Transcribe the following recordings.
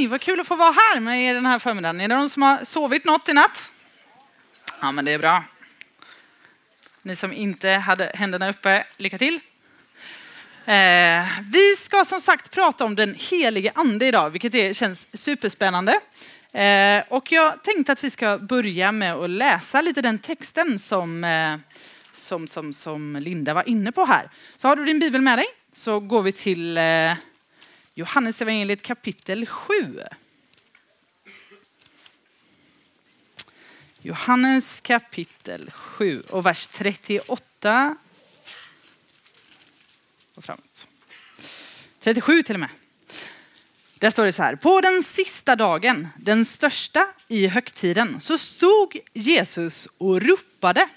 Hej, vad kul att få vara här med er den här förmiddagen. Är det någon som har sovit något i natt? Ja, men det är bra. Ni som inte hade händerna uppe, lycka till. Eh, vi ska som sagt prata om den helige ande idag, vilket är, känns superspännande. Eh, och jag tänkte att vi ska börja med att läsa lite den texten som, eh, som, som, som Linda var inne på här. Så har du din bibel med dig så går vi till eh, Johannesevangeliet Johannes evangeliet kapitel 7. Johannes kapitel 7 och vers 38 och framåt. 37 till och med. Där står det så här. På den sista dagen, den största i högtiden, så stod Jesus och ropade.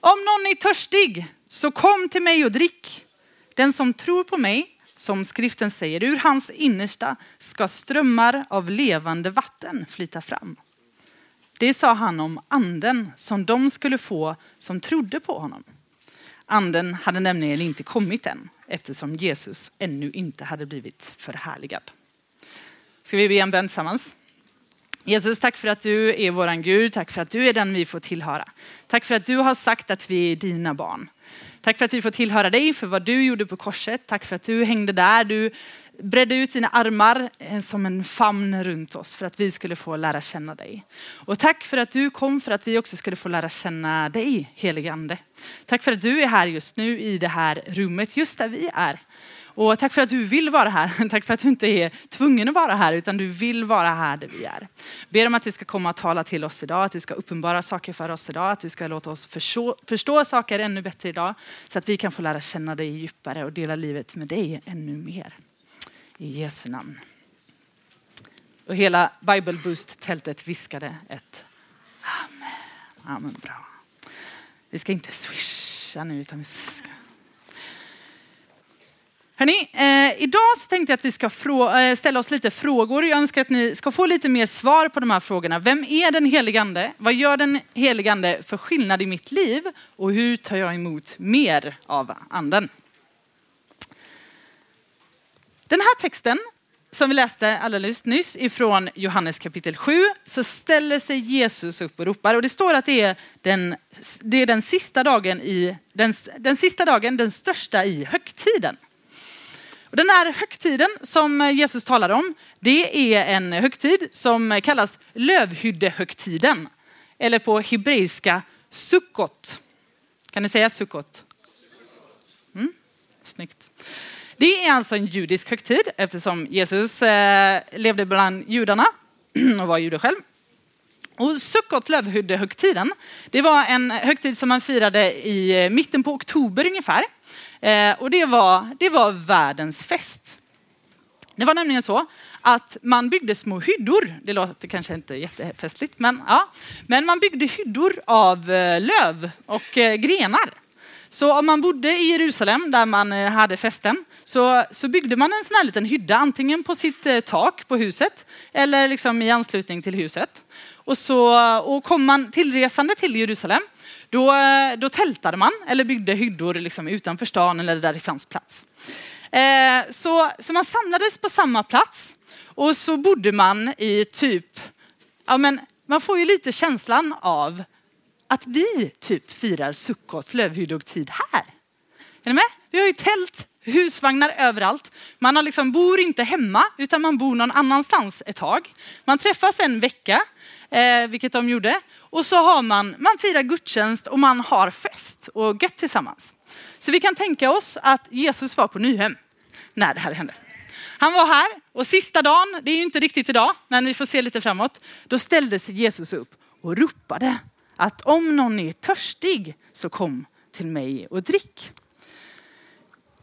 Om någon är törstig, så kom till mig och drick. Den som tror på mig, som skriften säger, ur hans innersta ska strömmar av levande vatten flyta fram. Det sa han om anden som de skulle få som trodde på honom. Anden hade nämligen inte kommit än eftersom Jesus ännu inte hade blivit förhärligad. Ska vi be en bön tillsammans? Jesus, tack för att du är våran Gud. Tack för att du är den vi får tillhöra. Tack för att du har sagt att vi är dina barn. Tack för att vi får tillhöra dig för vad du gjorde på korset. Tack för att du hängde där. Du bredde ut dina armar eh, som en famn runt oss för att vi skulle få lära känna dig. Och tack för att du kom för att vi också skulle få lära känna dig, helige ande. Tack för att du är här just nu i det här rummet, just där vi är. Och tack för att du vill vara här. Tack för att du inte är tvungen att vara här utan du vill vara här där vi är. Ber om att du ska komma och tala till oss idag, att du ska uppenbara saker för oss idag, att du ska låta oss förstå, förstå saker ännu bättre idag så att vi kan få lära känna dig djupare och dela livet med dig ännu mer. I Jesu namn. Och hela Bible Boost-tältet viskade ett Amen. Amen, bra. Vi ska inte swisha nu utan vi ska Hörrni, eh, idag så tänkte jag att vi ska frå- eh, ställa oss lite frågor. Jag önskar att ni ska få lite mer svar på de här frågorna. Vem är den heligande? Vad gör den heligande för skillnad i mitt liv? Och hur tar jag emot mer av anden? Den här texten som vi läste alldeles nyss ifrån Johannes kapitel 7 så ställer sig Jesus upp och ropar och det står att det är den, det är den sista dagen i den, den sista dagen, den största i högtiden. Och den här högtiden som Jesus talar om, det är en högtid som kallas lövhyddehögtiden. Eller på hebreiska sukkot. Kan ni säga sukkot? Mm, snyggt. Det är alltså en judisk högtid eftersom Jesus eh, levde bland judarna och var jude själv. Och Sukkot, lövhyddehögtiden, det var en högtid som man firade i mitten på oktober ungefär. Eh, och det var, det var världens fest. Det var nämligen så att man byggde små hyddor. Det låter kanske inte jättefestligt, men ja. Men man byggde hyddor av eh, löv och eh, grenar. Så om man bodde i Jerusalem där man eh, hade festen så, så byggde man en sån här liten hydda antingen på sitt tak på huset eller liksom i anslutning till huset. Och, så, och kom man tillresande till Jerusalem då, då tältade man eller byggde hyddor liksom utanför stan eller där det fanns plats. Eh, så, så man samlades på samma plats och så bodde man i typ, ja men man får ju lite känslan av att vi typ firar Sukkot, lövhyddogtid här. Är ni med? Vi har ju tält, husvagnar överallt. Man har liksom, bor inte hemma utan man bor någon annanstans ett tag. Man träffas en vecka, eh, vilket de gjorde. Och så har man, man firar gudstjänst och man har fest och gött tillsammans. Så vi kan tänka oss att Jesus var på Nyhem när det här hände. Han var här och sista dagen, det är ju inte riktigt idag, men vi får se lite framåt. Då ställde sig Jesus upp och ropade att om någon är törstig så kom till mig och drick.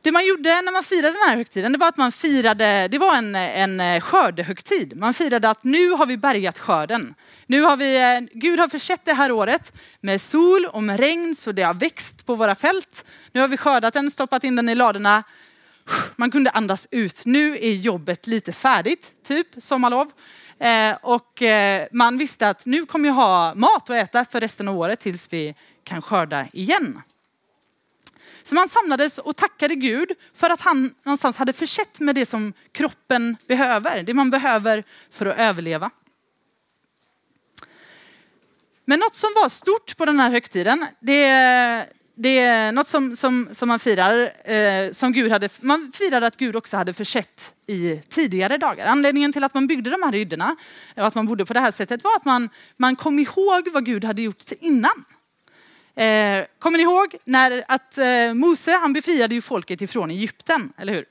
Det man gjorde när man firade den här högtiden, det var att man firade, det var en, en eh, skördehögtid. Man firade att nu har vi bärgat skörden. Nu har vi, eh, Gud har försett det här året med sol och med regn så det har växt på våra fält. Nu har vi skördat den, stoppat in den i ladorna. Man kunde andas ut. Nu är jobbet lite färdigt, typ sommarlov. Eh, och eh, man visste att nu kommer jag ha mat att äta för resten av året tills vi kan skörda igen. Så man samlades och tackade Gud för att han någonstans hade försett med det som kroppen behöver, det man behöver för att överleva. Men något som var stort på den här högtiden, det, det är något som, som, som man firar, eh, som Gud hade, man firade att Gud också hade försett i tidigare dagar. Anledningen till att man byggde de här hyddorna och att man bodde på det här sättet var att man, man kom ihåg vad Gud hade gjort innan. Eh, kommer ni ihåg när att eh, Mose han befriade ju folket ifrån Egypten, eller hur?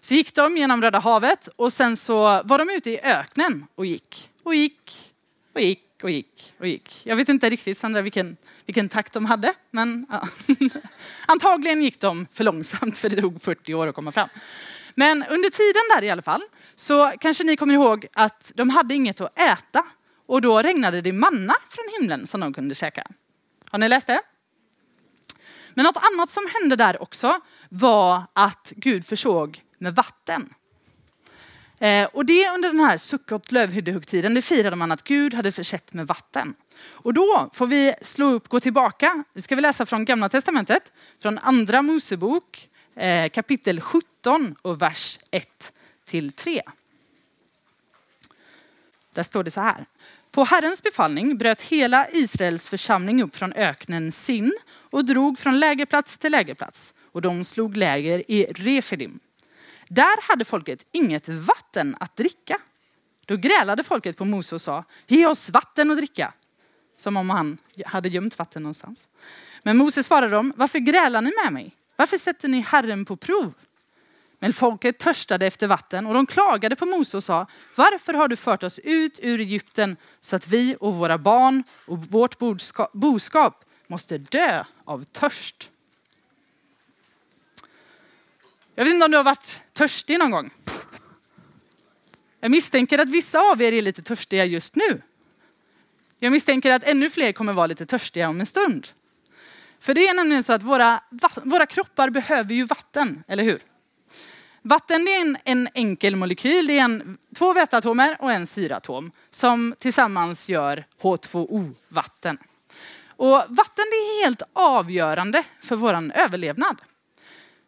Så gick de genom Röda havet och sen så var de ute i öknen och gick och gick och gick och gick och gick. Jag vet inte riktigt Sandra vilken, vilken takt de hade, men ja. antagligen gick de för långsamt för det tog 40 år att komma fram. Men under tiden där i alla fall så kanske ni kommer ihåg att de hade inget att äta och då regnade det manna från himlen som de kunde käka. Har ni läst det? Men något annat som hände där också var att Gud försåg med vatten. Eh, och det under den här Sukkot lövhyddehögtiden, det firade man att Gud hade försett med vatten. Och då får vi slå upp, gå tillbaka. nu ska vi läsa från Gamla Testamentet, från Andra Mosebok eh, kapitel 17 och vers 1 till 3. Där står det så här. På Herrens befallning bröt hela Israels församling upp från öknen Sin och drog från lägerplats till lägerplats. Och de slog läger i Refidim. Där hade folket inget vatten att dricka. Då grälade folket på Mose och sa, ge oss vatten att dricka. Som om han hade gömt vatten någonstans. Men Mose svarade dem, varför grälar ni med mig? Varför sätter ni Herren på prov? Men folket törstade efter vatten och de klagade på Mose och sa, varför har du fört oss ut ur Egypten så att vi och våra barn och vårt boskap måste dö av törst? Jag vet inte om du har varit törstig någon gång. Jag misstänker att vissa av er är lite törstiga just nu. Jag misstänker att ännu fler kommer vara lite törstiga om en stund. För det är nämligen så att våra, våra kroppar behöver ju vatten, eller hur? Vatten är en, en enkel molekyl. Det är en, två väteatomer och en syratom som tillsammans gör H2O, vatten. Och vatten är helt avgörande för vår överlevnad.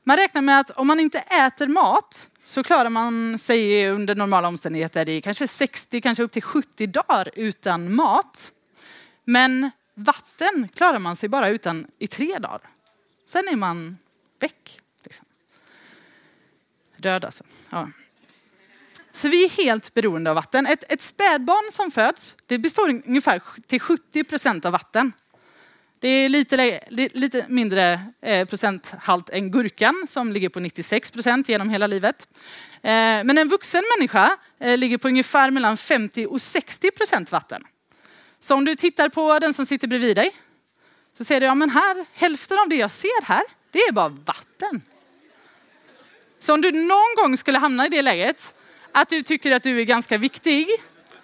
Man räknar med att om man inte äter mat så klarar man sig under normala omständigheter i kanske 60, kanske upp till 70 dagar utan mat. Men vatten klarar man sig bara utan i tre dagar. Sen är man väck. Död alltså. Ja. Så vi är helt beroende av vatten. Ett, ett spädbarn som föds, det består ungefär till 70 procent av vatten. Det är lite, lite mindre eh, procenthalt än gurkan som ligger på 96 procent genom hela livet. Eh, men en vuxen människa eh, ligger på ungefär mellan 50 och 60 procent vatten. Så om du tittar på den som sitter bredvid dig så ser du, ja men här, hälften av det jag ser här, det är bara vatten. Så om du någon gång skulle hamna i det läget att du tycker att du är ganska viktig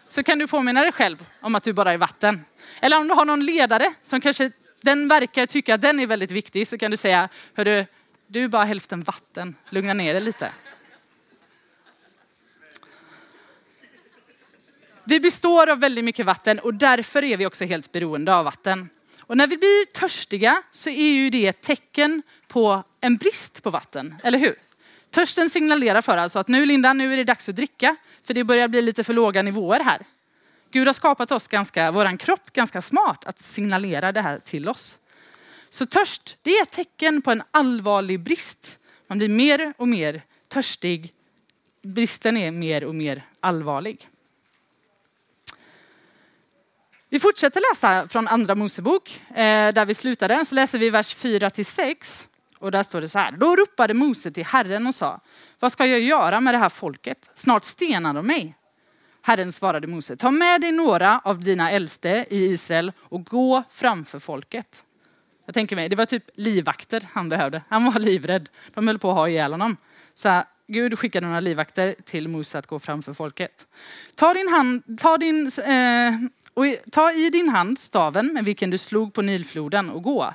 så kan du påminna dig själv om att du bara är vatten. Eller om du har någon ledare som kanske den verkar tycka att den är väldigt viktig så kan du säga, hörru, du är bara hälften vatten, lugna ner dig lite. Vi består av väldigt mycket vatten och därför är vi också helt beroende av vatten. Och när vi blir törstiga så är ju det ett tecken på en brist på vatten, eller hur? Törsten signalerar för alltså att nu Linda, nu är det dags att dricka, för det börjar bli lite för låga nivåer här. Gud har skapat oss ganska, våran kropp ganska smart att signalera det här till oss. Så törst, det är ett tecken på en allvarlig brist. Man blir mer och mer törstig. Bristen är mer och mer allvarlig. Vi fortsätter läsa från andra Mosebok, eh, där vi slutade. Så läser vi vers 4 till 6. Och där står det så här. Då ropade Mose till Herren och sa, vad ska jag göra med det här folket? Snart stenar de mig. Herren svarade Mose, ta med dig några av dina äldste i Israel och gå framför folket. Jag tänker mig, det var typ livvakter han behövde. Han var livrädd. De höll på att ha ihjäl honom. Så Gud skickade några livvakter till Mose att gå framför folket. Ta, din hand, ta, din, eh, och ta i din hand staven med vilken du slog på Nilfloden och gå.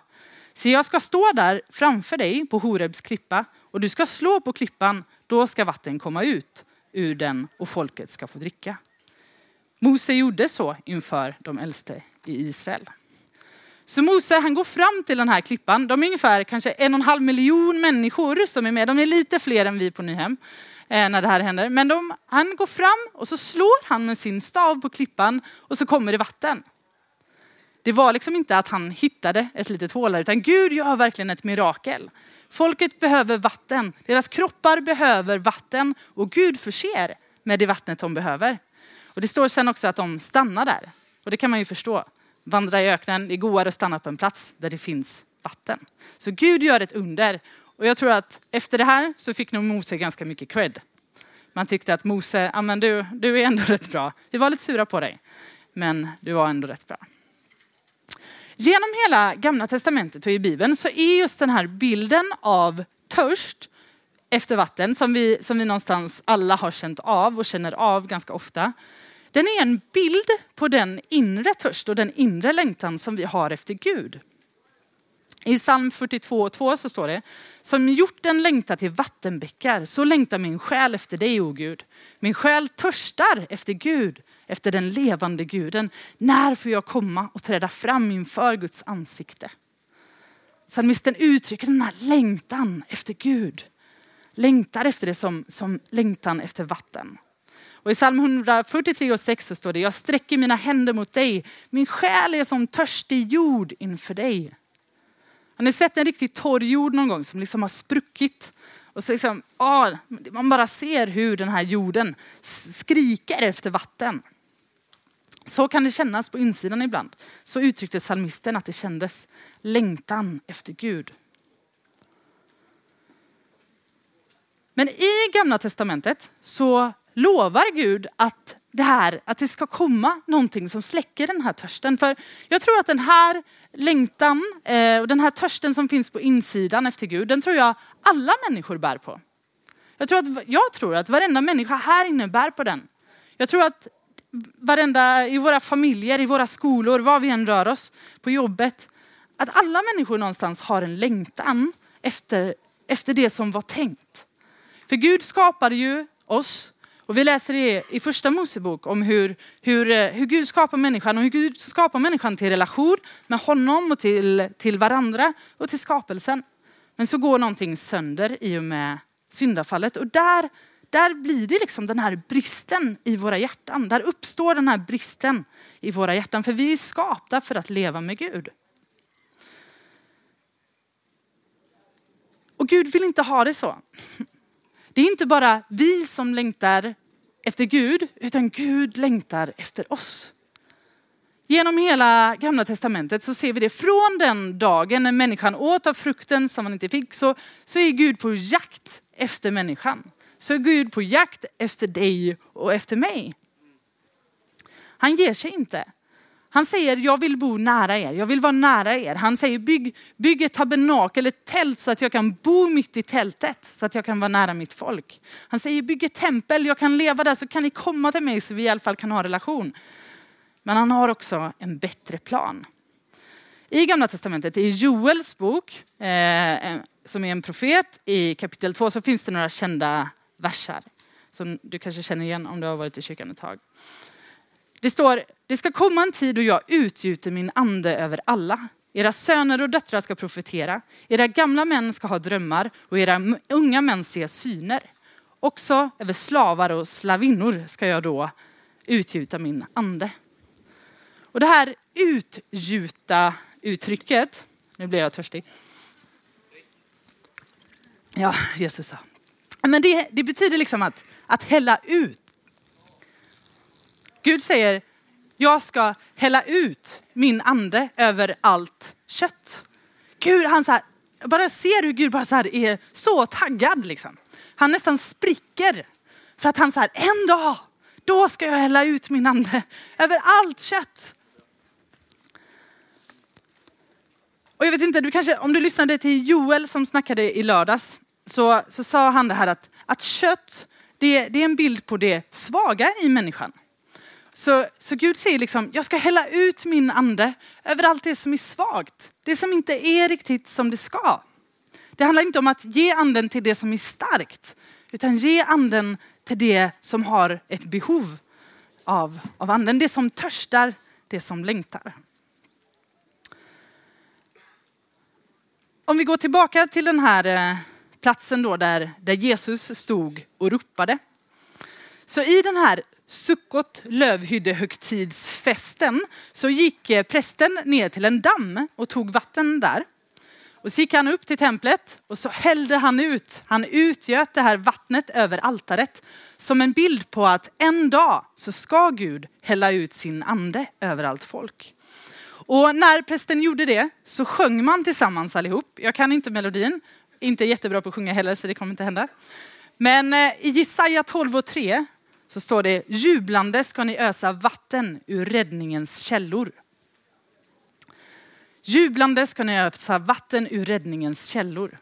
Så jag ska stå där framför dig på Horebs klippa och du ska slå på klippan, då ska vatten komma ut ur den och folket ska få dricka. Mose gjorde så inför de äldste i Israel. Så Mose han går fram till den här klippan. De är ungefär kanske en och en halv miljon människor som är med. De är lite fler än vi på Nyhem eh, när det här händer. Men de, han går fram och så slår han med sin stav på klippan och så kommer det vatten. Det var liksom inte att han hittade ett litet hål där, utan Gud gör verkligen ett mirakel. Folket behöver vatten, deras kroppar behöver vatten och Gud förser med det vattnet de behöver. Och det står sen också att de stannar där. Och det kan man ju förstå. Vandra i öknen, det är godare att stanna på en plats där det finns vatten. Så Gud gör ett under. Och jag tror att efter det här så fick nog Mose ganska mycket cred. Man tyckte att Mose, ja men du, du är ändå rätt bra. Vi var lite sura på dig, men du var ändå rätt bra. Genom hela gamla testamentet och i Bibeln så är just den här bilden av törst efter vatten som vi, som vi någonstans alla har känt av och känner av ganska ofta. Den är en bild på den inre törst och den inre längtan som vi har efter Gud. I psalm 42.2 så står det, som hjorten längtar till vattenbäckar, så längtar min själ efter dig, o Gud. Min själ törstar efter Gud, efter den levande guden. När får jag komma och träda fram inför Guds ansikte? Psalmisten uttrycker den här längtan efter Gud. Längtar efter det som, som längtan efter vatten. Och i psalm 143 och 6 så står det, jag sträcker mina händer mot dig. Min själ är som törstig jord inför dig. Har ni sett en riktigt torr jord någon gång som liksom har spruckit? Och så liksom, ah, man bara ser hur den här jorden skriker efter vatten. Så kan det kännas på insidan ibland. Så uttryckte psalmisten att det kändes längtan efter Gud. Men i gamla testamentet så lovar Gud att det här, att det ska komma någonting som släcker den här törsten. För jag tror att den här längtan eh, och den här törsten som finns på insidan efter Gud, den tror jag alla människor bär på. Jag tror att, jag tror att varenda människa här inne bär på den. Jag tror att varenda, i våra familjer, i våra skolor, var vi än rör oss, på jobbet, att alla människor någonstans har en längtan efter, efter det som var tänkt. För Gud skapade ju oss och vi läser i, i första Mosebok om hur, hur, eh, hur Gud skapar människan och hur Gud skapar människan till relation med honom och till, till varandra och till skapelsen. Men så går någonting sönder i och med syndafallet och där, där blir det liksom den här bristen i våra hjärtan. Där uppstår den här bristen i våra hjärtan för vi är skapta för att leva med Gud. Och Gud vill inte ha det så. Det är inte bara vi som längtar efter Gud, utan Gud längtar efter oss. Genom hela gamla testamentet så ser vi det från den dagen när människan åt av frukten som man inte fick så, så är Gud på jakt efter människan. Så är Gud på jakt efter dig och efter mig. Han ger sig inte. Han säger, jag vill bo nära er, jag vill vara nära er. Han säger, bygg, bygg ett tabernakel, ett tält så att jag kan bo mitt i tältet, så att jag kan vara nära mitt folk. Han säger, bygg ett tempel, jag kan leva där så kan ni komma till mig så vi i alla fall kan ha relation. Men han har också en bättre plan. I gamla testamentet, i Joels bok, eh, som är en profet, i kapitel 2 så finns det några kända versar som du kanske känner igen om du har varit i kyrkan ett tag. Det står, det ska komma en tid då jag utgjuter min ande över alla. Era söner och döttrar ska profetera, era gamla män ska ha drömmar och era unga män se syner. Också över slavar och slavinnor ska jag då utgjuta min ande. Och det här utgjuta uttrycket, nu blir jag törstig. Ja, Jesus sa. Men det, det betyder liksom att, att hälla ut. Gud säger, jag ska hälla ut min ande över allt kött. Gud, han så här, bara ser hur Gud bara så här är så taggad liksom. Han nästan spricker för att han så här, en dag, då ska jag hälla ut min ande över allt kött. Och jag vet inte, du kanske, om du lyssnade till Joel som snackade i lördags så, så sa han det här att, att kött, det, det är en bild på det svaga i människan. Så, så Gud säger liksom, jag ska hälla ut min ande över allt det som är svagt. Det som inte är riktigt som det ska. Det handlar inte om att ge anden till det som är starkt, utan ge anden till det som har ett behov av, av anden. Det som törstar, det som längtar. om vi går tillbaka till den här eh, platsen då där, där Jesus stod och ropade. Så i den här Sukkot lövhyddehögtidsfesten så gick eh, prästen ner till en damm och tog vatten där. Och så gick han upp till templet och så hällde han ut, han utgöt det här vattnet över altaret som en bild på att en dag så ska Gud hälla ut sin ande över allt folk. Och när prästen gjorde det så sjöng man tillsammans allihop. Jag kan inte melodin, inte jättebra på att sjunga heller så det kommer inte hända. Men eh, i Jesaja 12 och 3 så står det jublande ska ni ösa vatten ur räddningens källor. Jublande ska ni ösa vatten ur räddningens källor.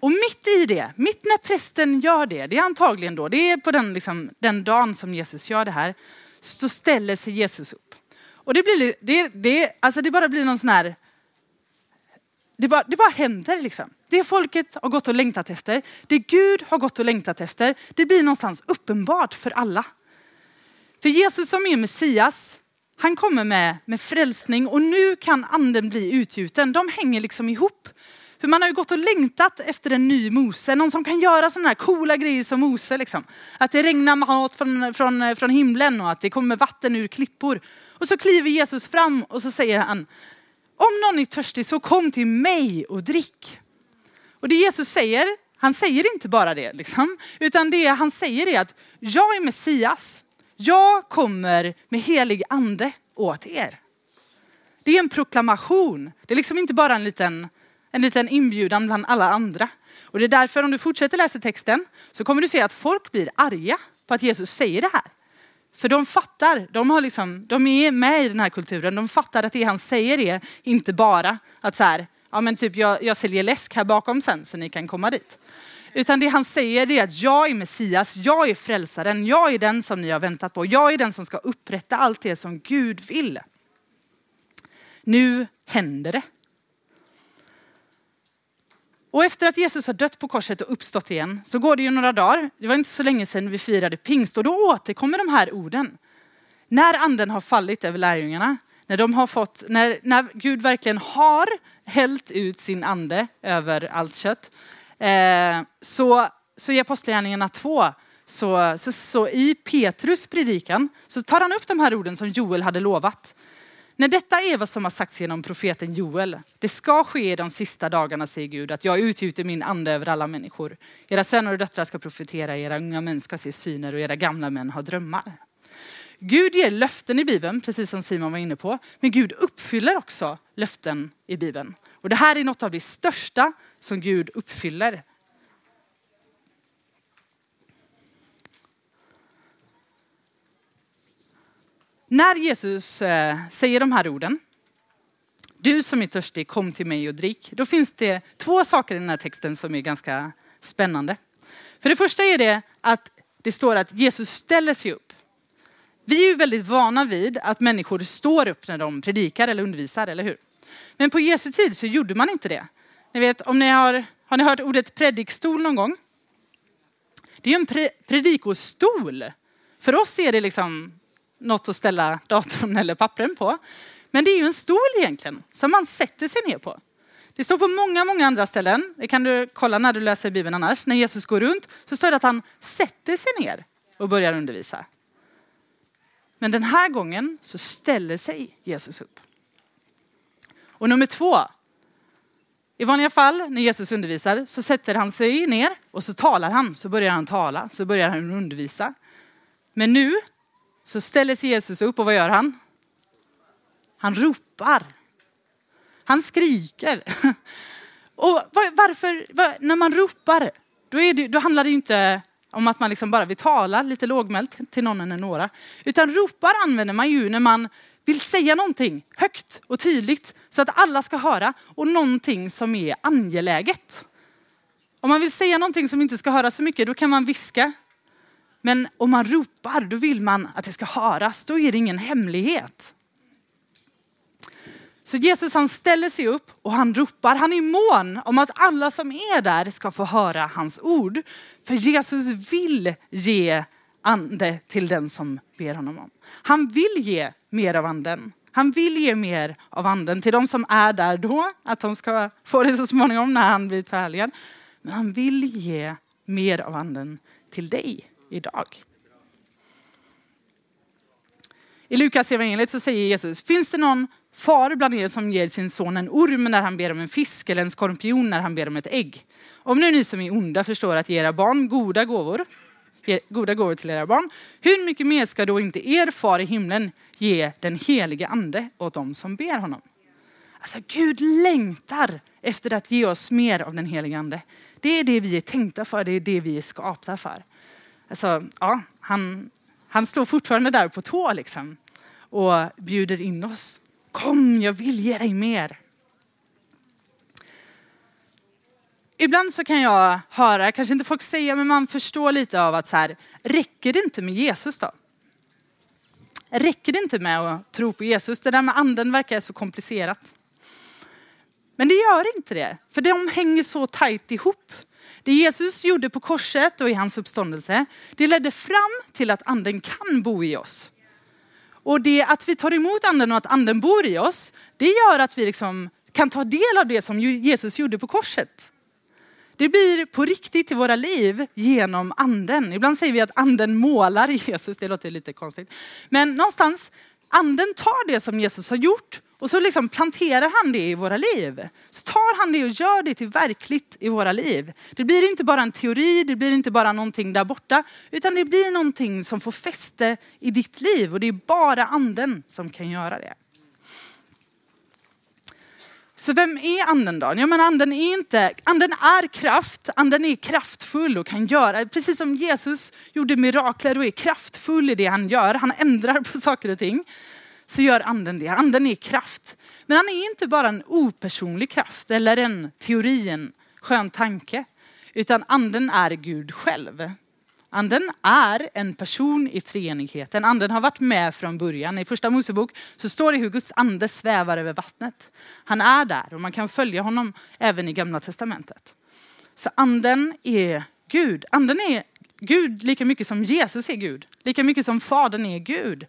Och mitt i det, mitt när prästen gör det, det är antagligen då, det är på den, liksom, den dagen som Jesus gör det här, så ställer sig Jesus upp. Och det, blir, det, det, alltså det bara blir någon sån här, det bara, det bara händer liksom. Det folket har gått och längtat efter, det Gud har gått och längtat efter, det blir någonstans uppenbart för alla. För Jesus som är Messias, han kommer med, med frälsning och nu kan anden bli utgjuten. De hänger liksom ihop. För man har ju gått och längtat efter en ny Mose, någon som kan göra sådana här coola grejer som Mose. Liksom. Att det regnar mat från, från, från himlen och att det kommer vatten ur klippor. Och så kliver Jesus fram och så säger han, om någon är törstig så kom till mig och drick. Och det Jesus säger, han säger inte bara det, liksom, utan det han säger är att jag är Messias. Jag kommer med helig ande åt er. Det är en proklamation. Det är liksom inte bara en liten, en liten inbjudan bland alla andra. Och det är därför om du fortsätter läsa texten så kommer du se att folk blir arga på att Jesus säger det här. För de fattar, de, har liksom, de är med i den här kulturen, de fattar att det han säger är inte bara att så här, ja men typ jag, jag säljer läsk här bakom sen så ni kan komma dit. Utan det han säger är att jag är Messias, jag är frälsaren, jag är den som ni har väntat på. Jag är den som ska upprätta allt det som Gud vill. Nu händer det. Och efter att Jesus har dött på korset och uppstått igen så går det ju några dagar. Det var inte så länge sedan vi firade pingst och då återkommer de här orden. När anden har fallit över lärjungarna, när, de har fått, när, när Gud verkligen har hällt ut sin ande över allt kött, eh, så, så i Apostlagärningarna 2 så, så, så, i Petrus predikan så tar han upp de här orden som Joel hade lovat. När detta är vad som har sagts genom profeten Joel. Det ska ske i de sista dagarna, säger Gud, att jag utgjuter min ande över alla människor. Era söner och döttrar ska profetera, era unga män ska se syner och era gamla män ha drömmar. Gud ger löften i Bibeln, precis som Simon var inne på, men Gud uppfyller också löften i Bibeln. Och det här är något av det största som Gud uppfyller. När Jesus eh, säger de här orden, du som är törstig, kom till mig och drick. Då finns det två saker i den här texten som är ganska spännande. För det första är det att det står att Jesus ställer sig upp. Vi är ju väldigt vana vid att människor står upp när de predikar eller undervisar, eller hur? Men på Jesu tid så gjorde man inte det. Ni vet, om ni har, har ni hört ordet predikstol någon gång? Det är ju en pre, predikostol. För oss är det liksom något att ställa datorn eller pappren på. Men det är ju en stol egentligen som man sätter sig ner på. Det står på många, många andra ställen. Det kan du kolla när du läser Bibeln annars. När Jesus går runt så står det att han sätter sig ner och börjar undervisa. Men den här gången så ställer sig Jesus upp. Och nummer två. I vanliga fall när Jesus undervisar så sätter han sig ner och så talar han. Så börjar han tala, så börjar han undervisa. Men nu så ställer sig Jesus upp och vad gör han? Han ropar. Han skriker. Och varför, när man ropar, då, det, då handlar det inte om att man liksom bara vill tala lite lågmält till någon eller några. Utan ropar använder man ju när man vill säga någonting högt och tydligt så att alla ska höra och någonting som är angeläget. Om man vill säga någonting som inte ska höras så mycket, då kan man viska. Men om man ropar, då vill man att det ska höras. Då är det ingen hemlighet. Så Jesus han ställer sig upp och han ropar. Han är mån om att alla som är där ska få höra hans ord. För Jesus vill ge ande till den som ber honom om. Han vill ge mer av anden. Han vill ge mer av anden till de som är där då, att de ska få det så småningom när han blir förhärligad. Men han vill ge mer av anden till dig idag. I Lukas evangeliet så säger Jesus, finns det någon far bland er som ger sin son en orm när han ber om en fisk eller en skorpion när han ber om ett ägg? Om nu ni som är onda förstår att ge era barn goda gåvor, ge goda gåvor till era barn, hur mycket mer ska då inte er far i himlen ge den helige ande åt dem som ber honom? Alltså Gud längtar efter att ge oss mer av den helige ande. Det är det vi är tänkta för, det är det vi är skapta för. Alltså, ja, han, han står fortfarande där på tå liksom och bjuder in oss. Kom, jag vill ge dig mer. Ibland så kan jag höra, kanske inte folk säga, men man förstår lite av att så här, räcker det inte med Jesus då? Räcker det inte med att tro på Jesus? Det där med anden verkar så komplicerat. Men det gör inte det, för de hänger så tajt ihop. Det Jesus gjorde på korset och i hans uppståndelse, det ledde fram till att anden kan bo i oss. Och det att vi tar emot anden och att anden bor i oss, det gör att vi liksom kan ta del av det som Jesus gjorde på korset. Det blir på riktigt i våra liv genom anden. Ibland säger vi att anden målar Jesus, det låter lite konstigt. Men någonstans, anden tar det som Jesus har gjort och så liksom planterar han det i våra liv. Så tar han det och gör det till verkligt i våra liv. Det blir inte bara en teori, det blir inte bara någonting där borta, utan det blir någonting som får fäste i ditt liv och det är bara anden som kan göra det. Så vem är anden då? Ja, men anden, är inte, anden är kraft, anden är kraftfull och kan göra, precis som Jesus gjorde mirakler och är kraftfull i det han gör. Han ändrar på saker och ting så gör anden det. Anden är kraft. Men han är inte bara en opersonlig kraft eller en teori, en skön tanke. Utan anden är Gud själv. Anden är en person i treenigheten. Anden har varit med från början. I första Mosebok så står det hur Guds ande svävar över vattnet. Han är där och man kan följa honom även i gamla testamentet. Så anden är Gud. Anden är Gud lika mycket som Jesus är Gud. Lika mycket som Fadern är Gud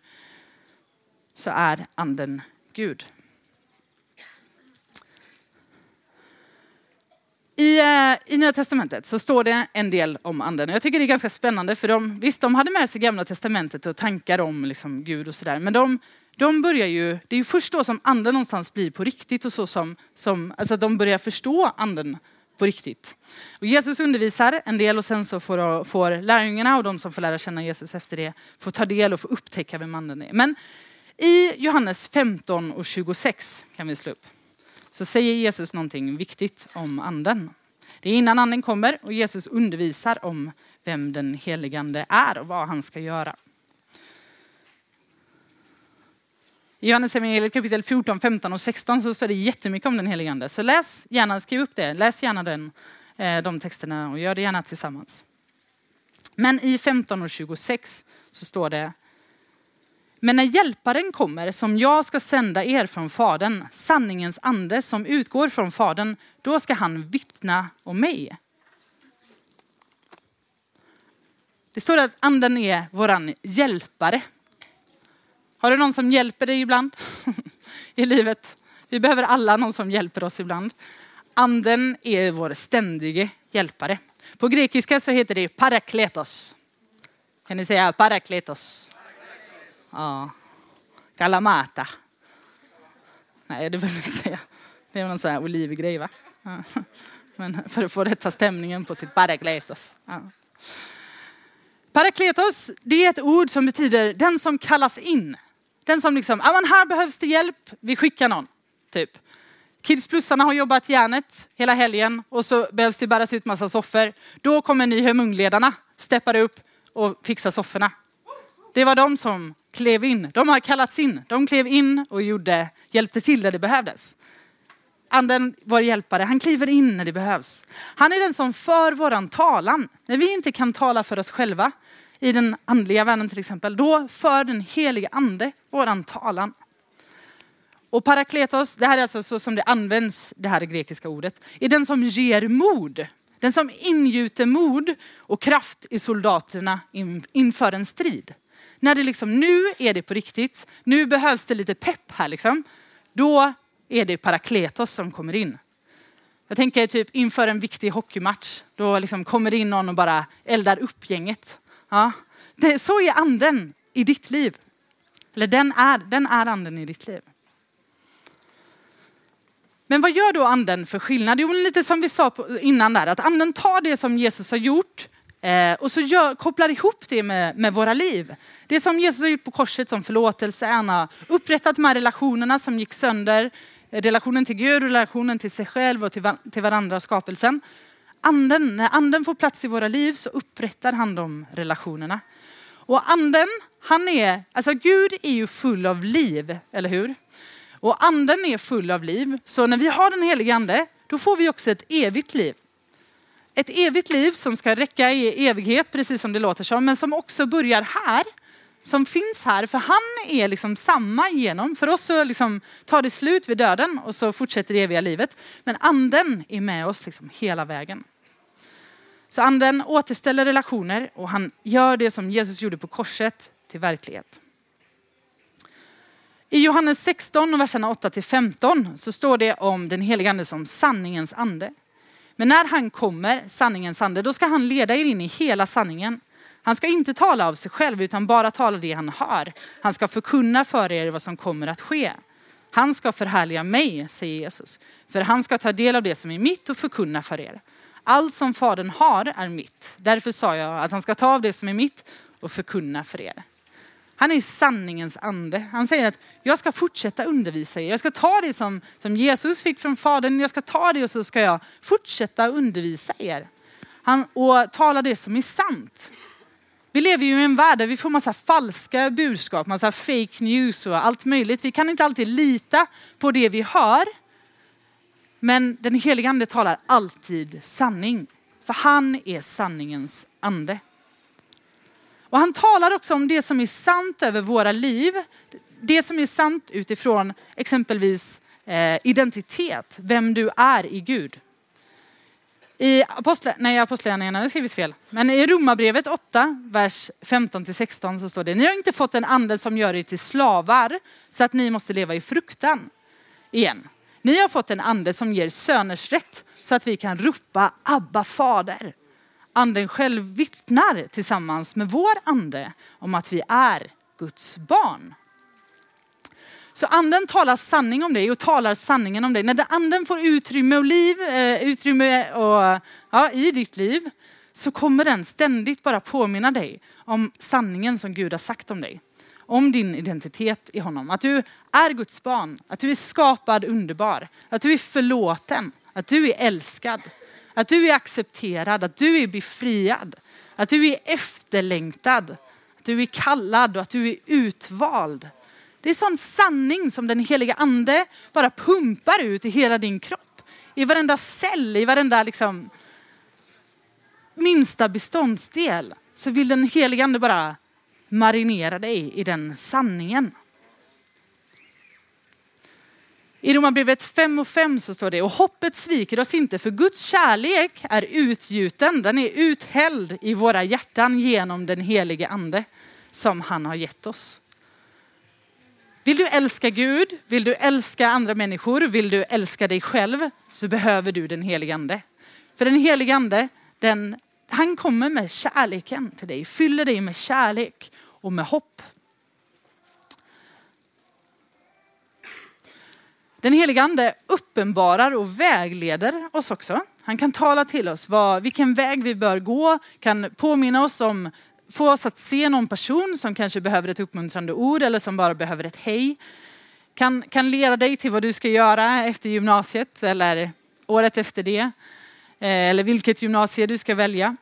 så är anden Gud. I, eh, I Nya Testamentet så står det en del om anden. Jag tycker det är ganska spännande för de, visst de hade med sig Gamla Testamentet och tankar om liksom Gud och sådär. Men de, de börjar ju, det är ju först då som anden någonstans blir på riktigt och så som, som alltså att de börjar förstå anden på riktigt. Och Jesus undervisar en del och sen så får, får lärjungarna och de som får lära känna Jesus efter det få ta del och få upptäcka vem anden är. Men i Johannes 15 och 26 kan vi slå upp. Så säger Jesus någonting viktigt om anden. Det är innan anden kommer och Jesus undervisar om vem den heligande är och vad han ska göra. I Johannes evangeliet kapitel 14, 15 och 16 så står det jättemycket om den helige ande. Så läs gärna, skriv upp det, läs gärna den, eh, de texterna och gör det gärna tillsammans. Men i 15 och 26 så står det men när hjälparen kommer som jag ska sända er från Fadern, sanningens ande som utgår från Fadern, då ska han vittna om mig. Det står att anden är våran hjälpare. Har du någon som hjälper dig ibland i livet? Vi behöver alla någon som hjälper oss ibland. Anden är vår ständige hjälpare. På grekiska så heter det parakletos. Kan ni säga parakletos? Ja. Kalamata. Nej, det vill jag inte säga. Det är någon sån här olivgrej, va? Ja. Men för att få rätta stämningen på sitt parakletos. Ja. Parakletos, det är ett ord som betyder den som kallas in. Den som liksom, ja men här behövs det hjälp, vi skickar någon. Typ. Kidsplussarna har jobbat järnet hela helgen och så behövs det bäras ut massa soffor. Då kommer ni hemungledarna, steppar upp och fixar sofforna. Det var de som klev in. De har kallats in. De klev in och gjorde, hjälpte till där det behövdes. Anden, vår hjälpare, han kliver in när det behövs. Han är den som för våran talan. När vi inte kan tala för oss själva, i den andliga världen till exempel, då för den helige ande våran talan. Och parakletos, det här är alltså så som det används, det här grekiska ordet, är den som ger mod. Den som ingjuter mod och kraft i soldaterna inför en strid när det liksom, nu är det på riktigt, nu behövs det lite pepp här liksom, då är det parakletos som kommer in. Jag tänker typ inför en viktig hockeymatch, då liksom kommer det in någon och bara eldar upp gänget. Ja. Det, så är anden i ditt liv. Eller den är, den är anden i ditt liv. Men vad gör då anden för skillnad? Jo, lite som vi sa innan där, att anden tar det som Jesus har gjort eh, och så gör, kopplar ihop det med, med våra liv. Det som Jesus har gjort på korset som förlåtelse, han har upprättat de här relationerna som gick sönder, eh, relationen till Gud, relationen till sig själv och till, till varandra och skapelsen. Anden, när anden får plats i våra liv så upprättar han de relationerna. Och anden, han är, alltså Gud är ju full av liv, eller hur? Och anden är full av liv. Så när vi har den helige ande, då får vi också ett evigt liv. Ett evigt liv som ska räcka i evighet, precis som det låter som, men som också börjar här. Som finns här, för han är liksom samma genom. För oss så liksom tar det slut vid döden och så fortsätter det eviga livet. Men anden är med oss liksom hela vägen. Så anden återställer relationer och han gör det som Jesus gjorde på korset till verklighet. I Johannes 16 verserna 8 till 15 så står det om den heliga ande som sanningens ande. Men när han kommer, sanningens ande, då ska han leda er in i hela sanningen. Han ska inte tala av sig själv utan bara tala det han hör. Han ska förkunna för er vad som kommer att ske. Han ska förhärliga mig, säger Jesus. För han ska ta del av det som är mitt och förkunna för er. Allt som Fadern har är mitt. Därför sa jag att han ska ta av det som är mitt och förkunna för er. Han är sanningens ande. Han säger att jag ska fortsätta undervisa er. Jag ska ta det som, som Jesus fick från Fadern. Jag ska ta det och så ska jag fortsätta undervisa er. Han, och tala det som är sant. Vi lever ju i en värld där vi får massa falska budskap, massa fake news och allt möjligt. Vi kan inte alltid lita på det vi hör. Men den helige ande talar alltid sanning. För han är sanningens ande. Och han talar också om det som är sant över våra liv. Det som är sant utifrån exempelvis eh, identitet, vem du är i Gud. I Apostle, nej, Apostlagärningarna, det skrivit fel. Men i Romarbrevet 8, vers 15-16 så står det, ni har inte fått en ande som gör er till slavar så att ni måste leva i fruktan igen. Ni har fått en ande som ger söners rätt så att vi kan ropa Abba fader. Anden själv vittnar tillsammans med vår ande om att vi är Guds barn. Så anden talar sanning om dig och talar sanningen om dig. När anden får utrymme och liv, eh, utrymme och, ja, i ditt liv så kommer den ständigt bara påminna dig om sanningen som Gud har sagt om dig. Om din identitet i honom. Att du är Guds barn, att du är skapad underbar, att du är förlåten, att du är älskad. Att du är accepterad, att du är befriad, att du är efterlängtad, att du är kallad och att du är utvald. Det är sån sanning som den heliga ande bara pumpar ut i hela din kropp. I varenda cell, i varenda liksom minsta beståndsdel så vill den heliga ande bara marinera dig i den sanningen. I Romarbrevet 5 och 5 så står det, och hoppet sviker oss inte för Guds kärlek är utgjuten, den är uthälld i våra hjärtan genom den helige ande som han har gett oss. Vill du älska Gud, vill du älska andra människor, vill du älska dig själv så behöver du den helige ande. För den helige ande, den, han kommer med kärleken till dig, fyller dig med kärlek och med hopp. Den helige ande uppenbarar och vägleder oss också. Han kan tala till oss vad, vilken väg vi bör gå, kan påminna oss om, få oss att se någon person som kanske behöver ett uppmuntrande ord eller som bara behöver ett hej. Kan, kan leda dig till vad du ska göra efter gymnasiet eller året efter det. Eh, eller vilket gymnasie du ska välja.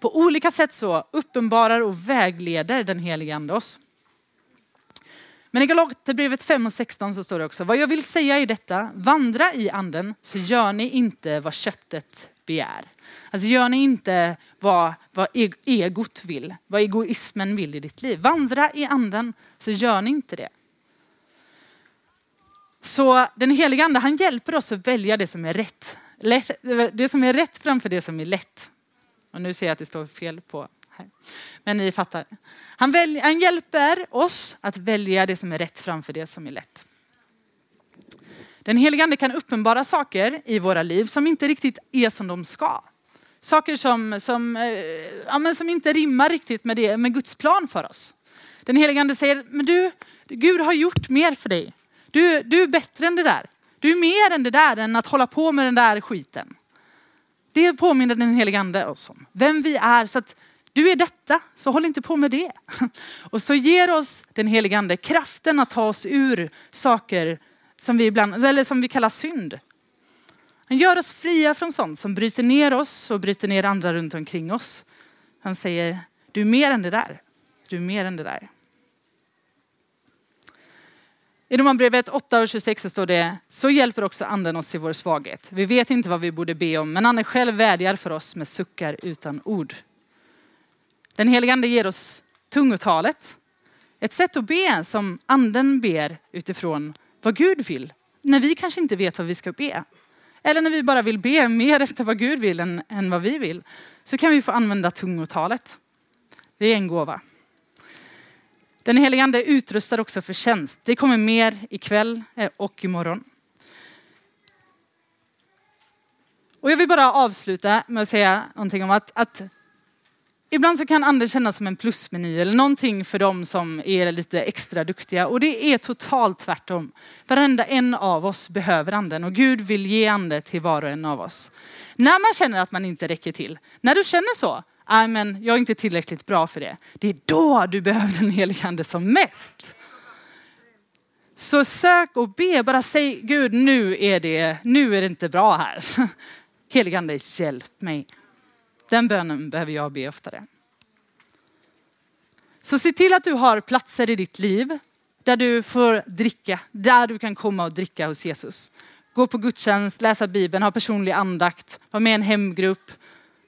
På olika sätt så uppenbarar och vägleder den helige ande oss. Men i Galaterbrevet 5 och 16 så står det också, vad jag vill säga i detta, vandra i anden så gör ni inte vad köttet begär. Alltså gör ni inte vad, vad egot vill, vad egoismen vill i ditt liv. Vandra i anden så gör ni inte det. Så den heliga ande han hjälper oss att välja det som är rätt. Det som är rätt framför det som är lätt. Och nu ser jag att det står fel på här. Men ni fattar. Han, välj, han hjälper oss att välja det som är rätt framför det som är lätt. Den helige ande kan uppenbara saker i våra liv som inte riktigt är som de ska. Saker som, som, eh, ja, men som inte rimmar riktigt med, det, med Guds plan för oss. Den helige ande säger, men du, Gud har gjort mer för dig. Du, du är bättre än det där. Du är mer än det där än att hålla på med den där skiten. Det påminner den helige ande oss om. Vem vi är. Så att du är detta, så håll inte på med det. Och så ger oss den helige ande kraften att ta oss ur saker som vi, ibland, eller som vi kallar synd. Han gör oss fria från sånt som bryter ner oss och bryter ner andra runt omkring oss. Han säger, du är mer än det där. Du är mer än det där. I Romarbrevet 8 och 26 så står det, så hjälper också anden oss i vår svaghet. Vi vet inte vad vi borde be om, men anden själv vädjar för oss med suckar utan ord. Den helige ande ger oss tungotalet. Ett sätt att be som anden ber utifrån vad Gud vill. När vi kanske inte vet vad vi ska be. Eller när vi bara vill be mer efter vad Gud vill än, än vad vi vill. Så kan vi få använda tungotalet. Det är en gåva. Den helige ande utrustar också för tjänst. Det kommer mer ikväll eh, och imorgon. Och jag vill bara avsluta med att säga någonting om att, att Ibland så kan anden kännas som en plusmeny eller någonting för dem som är lite extra duktiga. Och det är totalt tvärtom. Varenda en av oss behöver anden och Gud vill ge ande till var och en av oss. När man känner att man inte räcker till, när du känner så, nej men jag är inte tillräckligt bra för det. Det är då du behöver den helige ande som mest. Så sök och be, bara säg Gud nu är det, nu är det inte bra här. Helige ande hjälp mig. Den bönen behöver jag be oftare. Så se till att du har platser i ditt liv där du får dricka, där du kan komma och dricka hos Jesus. Gå på gudstjänst, läsa Bibeln, ha personlig andakt, vara med i en hemgrupp,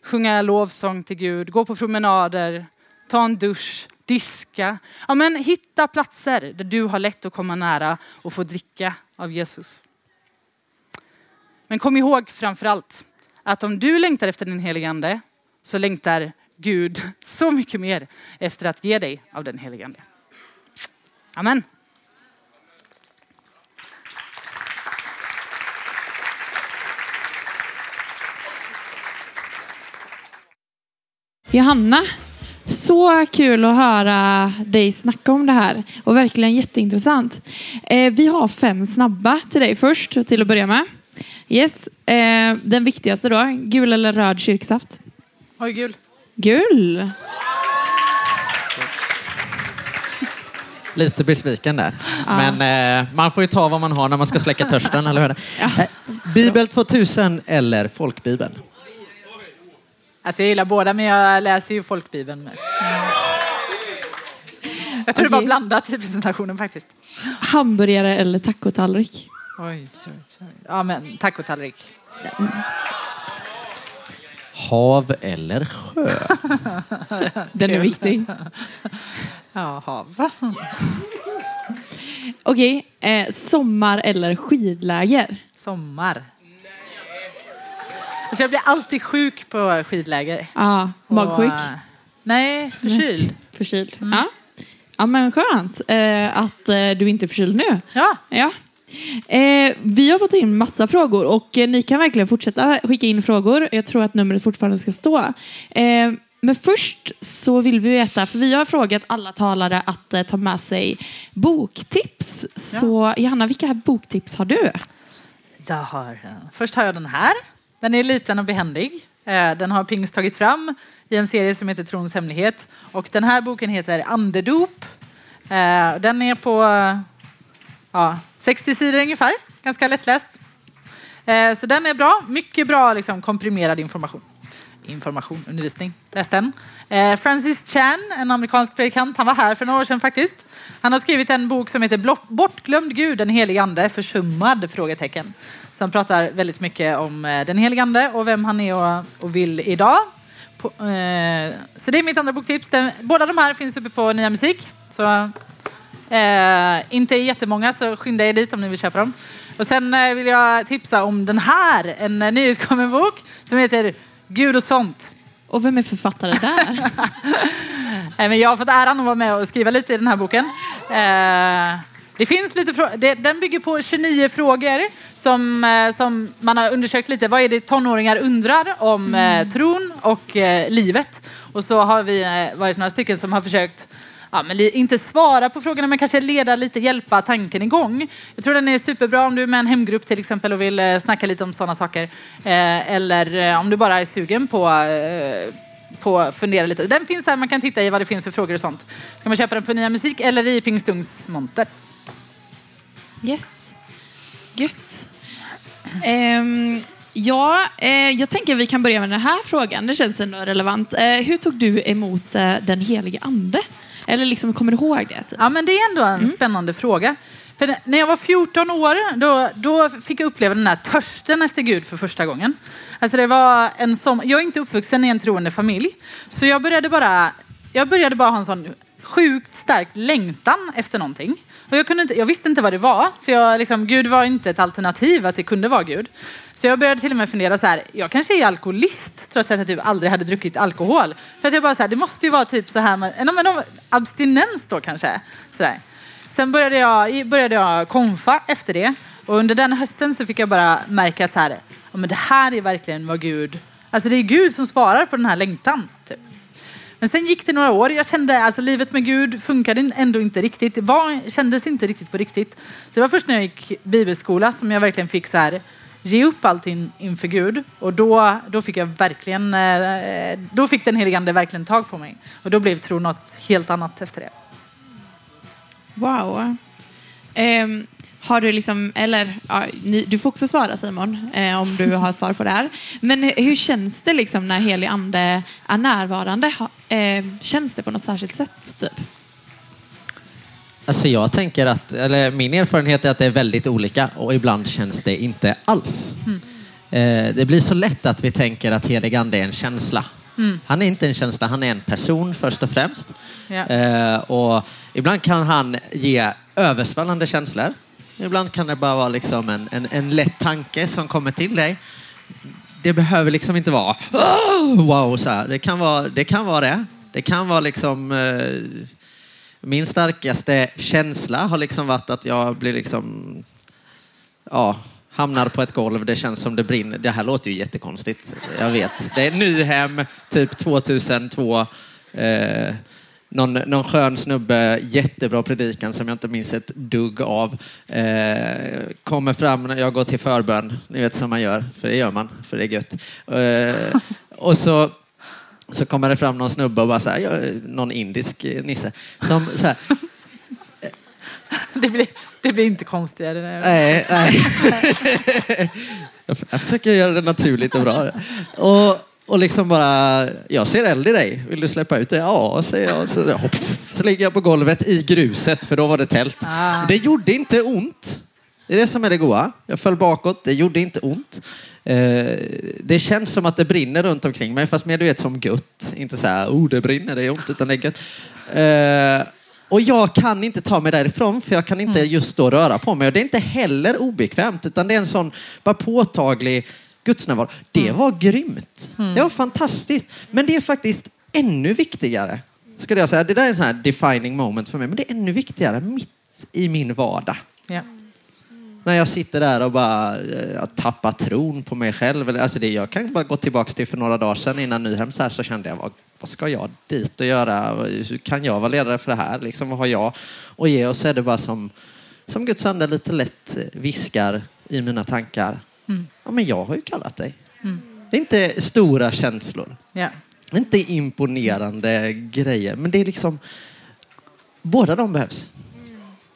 sjunga lovsång till Gud, gå på promenader, ta en dusch, diska. Ja, men hitta platser där du har lätt att komma nära och få dricka av Jesus. Men kom ihåg framför allt att om du längtar efter den helige ande så längtar Gud så mycket mer efter att ge dig av den helige Ande. Amen. Johanna, så kul att höra dig snacka om det här och verkligen jätteintressant. Eh, vi har fem snabba till dig först till att börja med. Yes, eh, den viktigaste då, gul eller röd kyrksaft? Oj, gul. Gul. Lite besviken där. Ja. Men eh, man får ju ta vad man har när man ska släcka törsten, eller hur? Ja. Eh, Bibel 2000 eller folkbibeln? Alltså jag gillar båda, men jag läser ju folkbibeln mest. Jag tror okay. det var blandat i presentationen faktiskt. Hamburgare eller tacotallrik? Oj, oj, oj. Ja, men tacotallrik. Hav eller sjö? Den är viktig. Ja, hav. Okej, eh, sommar eller skidläger? Sommar. Alltså jag blir alltid sjuk på skidläger. Ja, magsjuk? Och, nej, förkyld. Förkyld, mm. ja. Ja men skönt eh, att eh, du inte är förkyld nu. Ja. ja. Eh, vi har fått in massa frågor och eh, ni kan verkligen fortsätta skicka in frågor. Jag tror att numret fortfarande ska stå. Eh, men först så vill vi veta, för vi har frågat alla talare att eh, ta med sig boktips. Ja. Så Johanna, vilka boktips har du? Jag har, eh, först har jag den här. Den är liten och behändig. Eh, den har Pings tagit fram i en serie som heter Trons hemlighet. Och den här boken heter Andedop. Den är på ja, 60 sidor ungefär, ganska lättläst. Eh, så den är bra, mycket bra liksom, komprimerad information. Information, undervisning. Läs den. Eh, Francis Chan, en amerikansk predikant, han var här för några år sedan faktiskt. Han har skrivit en bok som heter Bortglömd Gud, den helige ande, försummad? Frågetecken. Så han pratar väldigt mycket om eh, den helige ande och vem han är och, och vill idag. På, eh, så det är mitt andra boktips. Den, båda de här finns uppe på Nya Musik. Så Eh, inte jättemånga, så skynda er dit om ni vill köpa dem. Och sen eh, vill jag tipsa om den här, en eh, nyutkommen bok som heter Gud och sånt. Och vem är författare där? Nej, men jag har fått äran att vara med och skriva lite i den här boken. Eh, det finns lite frå- den bygger på 29 frågor som, eh, som man har undersökt lite. Vad är det tonåringar undrar om eh, tron och eh, livet? Och så har vi eh, varit några stycken som har försökt ja, men inte svara på frågorna men kanske leda lite, hjälpa tanken igång. Jag tror den är superbra om du är med en hemgrupp till exempel och vill eh, snacka lite om sådana saker. Eh, eller eh, om du bara är sugen på eh, på att fundera lite. Den finns här, man kan titta i vad det finns för frågor och sånt. Ska man köpa den på Nya Musik eller i Pingstungs monter? Yes. Gött. Um, ja, eh, jag tänker att vi kan börja med den här frågan. Det känns ändå relevant. Eh, hur tog du emot eh, den helige ande? Eller liksom, kommer du ihåg det? Typ? Ja, men det är ändå en mm. spännande fråga. För när jag var 14 år, då, då fick jag uppleva den här törsten efter Gud för första gången. Alltså det var en som, jag är inte uppvuxen i en troende familj, så jag började bara, jag började bara ha en sån sjukt stark längtan efter någonting. Och jag, kunde inte, jag visste inte vad det var, för jag, liksom, Gud var inte ett alternativ att det kunde vara Gud. Så jag började till och med fundera så här, jag kanske är alkoholist trots att jag typ aldrig hade druckit alkohol. För att jag bara så här, det måste ju vara typ så här, med, men, abstinens då kanske. Så där. Sen började jag, började jag konfa efter det. Och under den hösten så fick jag bara märka att så här, ja, men det här är verkligen vad Gud... Alltså det är Gud som svarar på den här längtan. Typ. Men sen gick det några år. Jag kände att alltså, livet med Gud funkade ändå inte riktigt. Det var, kändes inte riktigt på riktigt. Så det var först när jag gick bibelskola som jag verkligen fick så här, ge upp allting inför Gud. Och då, då fick jag verkligen, eh, då fick den helige ande verkligen tag på mig. Och då blev tro något helt annat efter det. Wow. Um, har du liksom, eller ja, ni, du får också svara Simon eh, om du har svar på det här. Men hur känns det liksom när helig ande är närvarande? Ha, eh, känns det på något särskilt sätt? Typ? Alltså jag tänker att, eller min erfarenhet är att det är väldigt olika och ibland känns det inte alls. Mm. Eh, det blir så lätt att vi tänker att helig ande är en känsla. Mm. Han är inte en känsla, han är en person först och främst. Ja. Eh, och ibland kan han ge översvallande känslor. Ibland kan det bara vara liksom en, en, en lätt tanke som kommer till dig. Det behöver liksom inte vara oh, wow så här. Det kan vara det. Kan vara det. det kan vara liksom eh, min starkaste känsla har liksom varit att jag blir liksom ja, hamnar på ett golv, det känns som det brinner. Det här låter ju jättekonstigt, jag vet. Det är Nyhem, typ 2002. Eh, någon, någon skön snubbe, jättebra predikan som jag inte minns ett dugg av. Eh, kommer fram när jag går till förbön, ni vet som man gör, för det gör man, för det är gött. Eh, och så, så kommer det fram någon snubbe och bara så här, någon indisk nisse, som så här, det, blir, det blir inte konstigare. Nej, nej. jag försöker göra det naturligt och bra. Och, och liksom bara, jag ser eld i dig. Vill du släppa ut det? Ja, säger jag. Så, hopp, så ligger jag på golvet i gruset, för då var det tält. Ah. Det gjorde inte ont. Det är det som är det goa. Jag föll bakåt, det gjorde inte ont. Eh, det känns som att det brinner runt omkring mig, fast mer du vet som gött. Inte så här, oh det brinner, det är ont, utan det är gött. Eh, och jag kan inte ta mig därifrån för jag kan inte mm. just då röra på mig. Och det är inte heller obekvämt utan det är en sån bara påtaglig gudsnärvaro. Det mm. var grymt. Mm. Det var fantastiskt. Men det är faktiskt ännu viktigare. Skulle jag säga. Det där är en sån här defining moment för mig. Men det är ännu viktigare mitt i min vardag. Yeah. När jag sitter där och bara eh, tappar tron på mig själv. Alltså det, jag kan bara gå tillbaka till för några dagar sedan innan Nyhems här så kände jag, vad, vad ska jag dit och göra? Hur kan jag vara ledare för det här? Liksom, vad har jag att ge? Och så är det bara som, som Guds ande lite lätt viskar i mina tankar. Mm. Ja, men jag har ju kallat dig. Mm. Det är inte stora känslor. Yeah. Det är inte imponerande grejer. Men det är liksom, båda de behövs.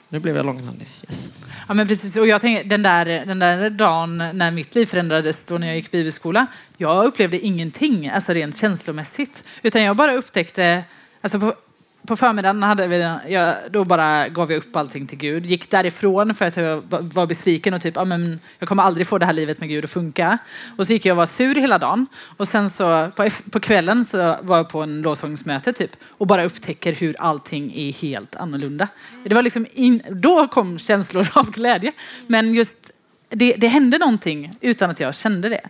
Nu blev jag långrandig. Yes. Ja, men precis. Och jag tänker, den, där, den där dagen när mitt liv förändrades, då när jag gick bibelskola, jag upplevde ingenting, alltså rent känslomässigt. Utan jag bara upptäckte, alltså på, på förmiddagen hade vi, jag, då bara gav jag upp allting till Gud. Gick därifrån för att jag var besviken och typ, ah, men jag kommer aldrig få det här livet med Gud att funka. Och så gick jag och var sur hela dagen. Och sen så på, på kvällen så var jag på en lovsångsmöte typ och bara upptäcker hur allting är helt annorlunda. Det var liksom in, då kom känslor av glädje. Men just det, det hände någonting utan att jag kände det.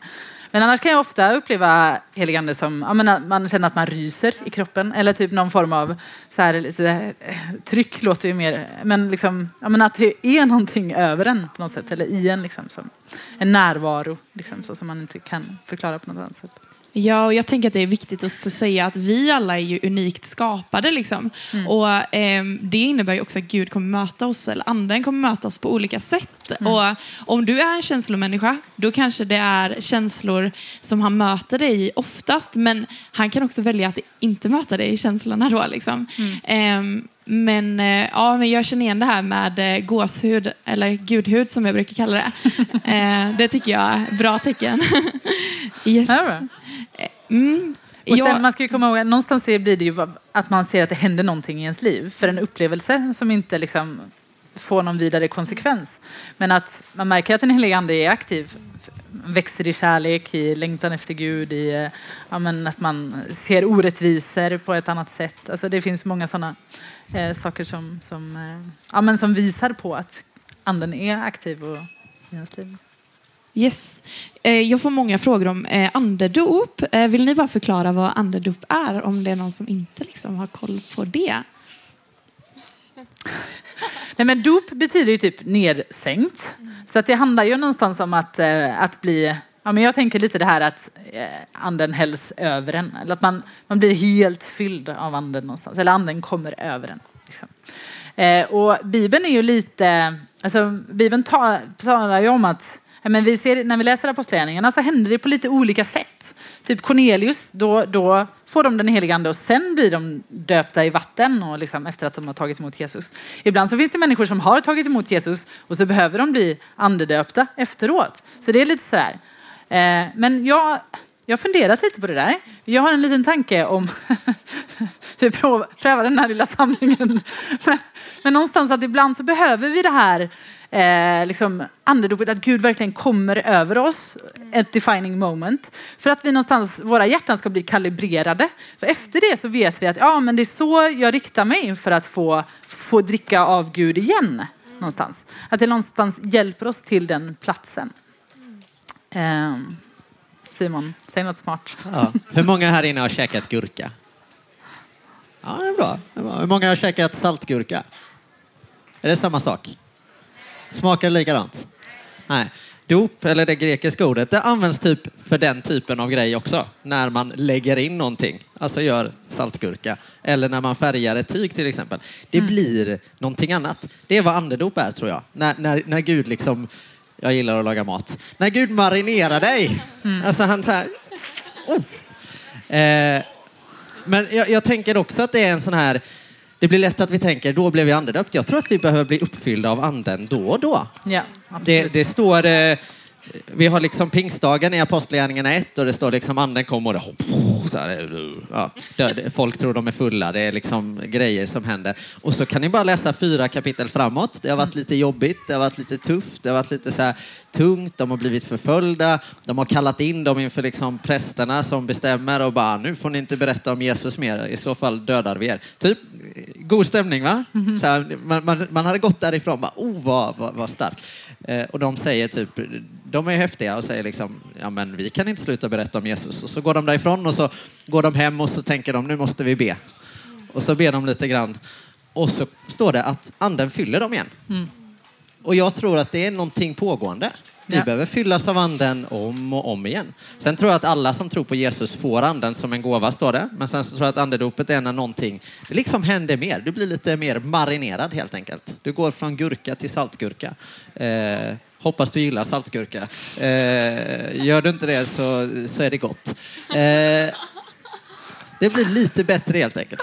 Men annars kan jag ofta uppleva heligande som ja, men man känner att man ryser i kroppen eller typ någon form av så här, lite, eh, tryck låter ju mer, men, liksom, ja, men att det är någonting över en på något sätt eller i en, liksom, som en närvaro liksom, så som man inte kan förklara på något annat sätt. Ja, och jag tänker att det är viktigt att säga att vi alla är ju unikt skapade. Liksom. Mm. Och eh, Det innebär ju också att Gud kommer möta oss, eller anden kommer möta oss på olika sätt. Mm. Och Om du är en känslomänniska, då kanske det är känslor som han möter dig i oftast. Men han kan också välja att inte möta dig i känslorna då. Liksom. Mm. Eh, men, eh, ja, men jag känner igen det här med eh, gåshud, eller gudhud som jag brukar kalla det. Eh, det tycker jag är bra tecken. yes. Mm. Och sen, man ska ju komma ihåg att någonstans blir det ju att man ser att det händer någonting i ens liv. För en upplevelse som inte liksom får någon vidare konsekvens. Men att man märker att den helige ande är aktiv. Växer i kärlek, i längtan efter Gud, i ja, men att man ser orättvisor på ett annat sätt. Alltså det finns många sådana eh, saker som, som, eh, ja, men som visar på att anden är aktiv och, i ens liv. Yes. Eh, jag får många frågor om eh, andedop. Eh, vill ni bara förklara vad andedop är om det är någon som inte liksom har koll på det? Nej, men dop betyder ju typ nedsänkt. Så att det handlar ju någonstans om att, eh, att bli... Ja, men jag tänker lite det här att eh, anden hälls över en. Eller att man, man blir helt fylld av anden någonstans. Eller anden kommer över en. Liksom. Eh, och Bibeln är ju lite... Alltså, Bibeln talar ju om att men vi ser, när vi läser Apostlagärningarna så händer det på lite olika sätt. Typ Cornelius, då, då får de den heliga ande och sen blir de döpta i vatten och liksom, efter att de har tagit emot Jesus. Ibland så finns det människor som har tagit emot Jesus och så behöver de bli andedöpta efteråt. Så det är lite sådär. Eh, men jag, jag har funderat lite på det där. Jag har en liten tanke om, vi prövar den här lilla samlingen. Men, men någonstans att ibland så behöver vi det här eh, liksom andedopet, att Gud verkligen kommer över oss, ett defining moment. För att vi någonstans, våra hjärtan ska bli kalibrerade. För efter det så vet vi att ja, men det är så jag riktar mig för att få, få dricka av Gud igen. Någonstans. Att det någonstans hjälper oss till den platsen. Eh, Simon, säg något smart. Ja. Hur många här inne har käkat gurka? Ja, det är bra. Det är bra. Hur många har käkat saltgurka? Är det samma sak? Smakar det likadant? Nej. Dop, eller det grekiska ordet, det används typ för den typen av grej också. När man lägger in någonting, alltså gör saltgurka. Eller när man färgar ett tyg till exempel. Det mm. blir någonting annat. Det är vad andedop är tror jag. När, när, när Gud liksom, jag gillar att laga mat. När Gud marinerar dig. Mm. Alltså han så här, oh. eh, men jag, jag tänker också att det är en sån här det blir lätt att vi tänker, då blev vi andedöpt. Jag tror att vi behöver bli uppfyllda av anden då och då. Ja, det, det, står eh, vi har liksom pingstdagen i Apostlagärningarna 1 och det står liksom anden kom och det så här, ja, folk tror de är fulla, det är liksom grejer som händer. Och så kan ni bara läsa fyra kapitel framåt. Det har varit lite jobbigt, det har varit lite tufft, det har varit lite så här tungt, de har blivit förföljda, de har kallat in dem inför liksom prästerna som bestämmer och bara nu får ni inte berätta om Jesus mer, i så fall dödar vi er. Typ god stämning va? Mm -hmm. så här, man, man, man, hade gått därifrån bara, oh vad, vad, vad starkt. Eh, och de säger typ, de är häftiga och säger liksom, ja men vi kan inte sluta berätta om Jesus. Och så går de därifrån och så går de hem och så tänker de, nu måste vi be. Och så ber de lite grann. Och så står det att anden fyller dem igen. Mm. Och jag tror att det är någonting pågående. Vi ja. behöver fyllas av anden om och om igen. Sen tror jag att alla som tror på Jesus får anden som en gåva, står det. Men sen så tror jag att andedopet är när någonting, det liksom händer mer. Du blir lite mer marinerad helt enkelt. Du går från gurka till saltgurka. Eh, hoppas du gillar saltgurka. Eh, gör du inte det så, så är det gott. Eh, det blir lite bättre helt enkelt.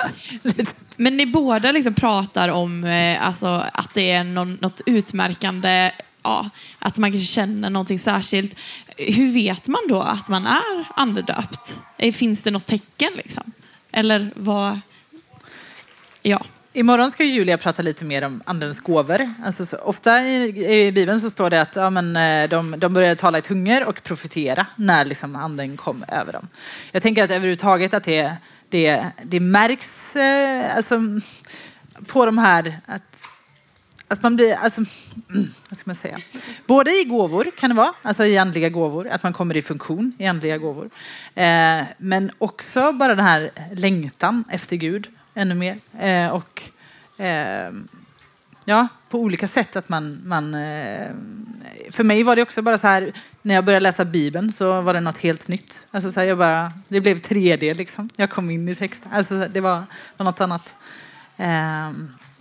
Men ni båda liksom pratar om eh, alltså, att det är någon, något utmärkande ja, att man kanske känner någonting särskilt. Hur vet man då att man är andedöpt? Eh, finns det något tecken liksom? Eller vad? Ja. Imorgon ska Julia prata lite mer om andens gåvor. Alltså, så, ofta i, i, Bibeln så står det att ja, men, eh, de, de började tala i tungor och profetera när liksom, anden kom över dem. Jag tänker att överhuvudtaget att det, det, det märks eh, alltså, på de här att att man blir, alltså, mm, vad ska man säga? Både i gåvor kan det vara, alltså i andliga gåvor, att man kommer i funktion i andliga gåvor. Eh, men också bara den här längtan efter Gud ännu mer. Eh, och eh, ja, på olika sätt att man, man eh, för mig var det också bara så här, när jag började läsa Bibeln så var det något helt nytt. Alltså så här, jag bara, det blev 3D liksom. Jag kom in i texten. Alltså det var, var något annat. Eh,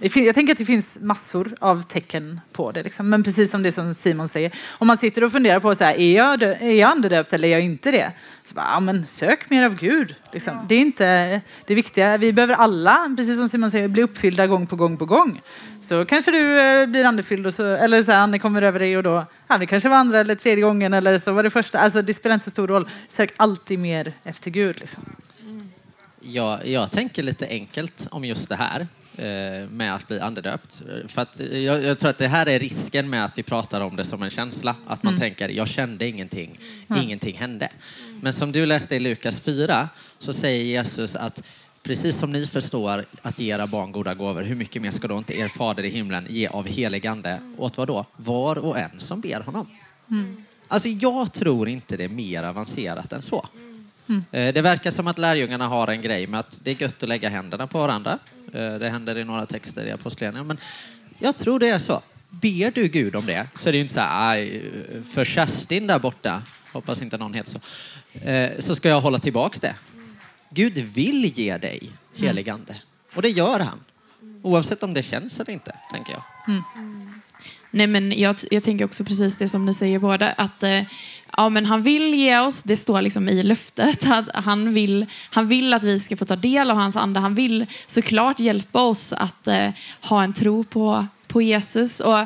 jag tänker att det finns massor av tecken på det. Liksom. Men precis som det som Simon säger, om man sitter och funderar på så här, är jag, är jag andedöpt eller är jag inte det? Så bara, ja, men sök mer av Gud. Liksom. Ja. Det är inte det viktiga. Vi behöver alla, precis som Simon säger, bli uppfyllda gång på gång på gång. Så kanske du eh, blir andefylld och så, eller så här, ande kommer över dig och då, ja, det kanske var andra eller tredje gången eller så var det första. Alltså det spelar inte så stor roll. Sök alltid mer efter Gud. Liksom. Ja, jag tänker lite enkelt om just det här. Eh, med att bli andedöpt. För att jag, jag, tror att det här är risken med att vi pratar om det som en känsla. Att man mm. tänker, jag kände ingenting, mm. ingenting hände. Men som du läste i Lukas 4 så säger Jesus att precis som ni förstår att ge era barn goda gåvor, hur mycket mer ska då inte er fader i himlen ge av helig ande åt vad då? Var och en som ber honom. Mm. Alltså jag tror inte det är mer avancerat än så. Mm. Eh, det verkar som att lärjungarna har en grej med att det är gött att lägga händerna på varandra. Eh, det händer i några texter i Apostlagärningarna. Men jag tror det är så. Ber du Gud om det så är det ju inte så här, för Kerstin där borta, hoppas inte någon heter så, eh, så ska jag hålla tillbaka det. Gud vill ge dig helig ande. Och det gör han. Oavsett om det känns eller inte, tänker jag. Mm. Nej, men jag, jag tänker också precis det som ni säger båda, att eh, ja, men han vill ge oss, det står liksom i löftet, att han vill, han vill att vi ska få ta del av hans ande. Han vill såklart hjälpa oss att eh, ha en tro på, på Jesus. Och,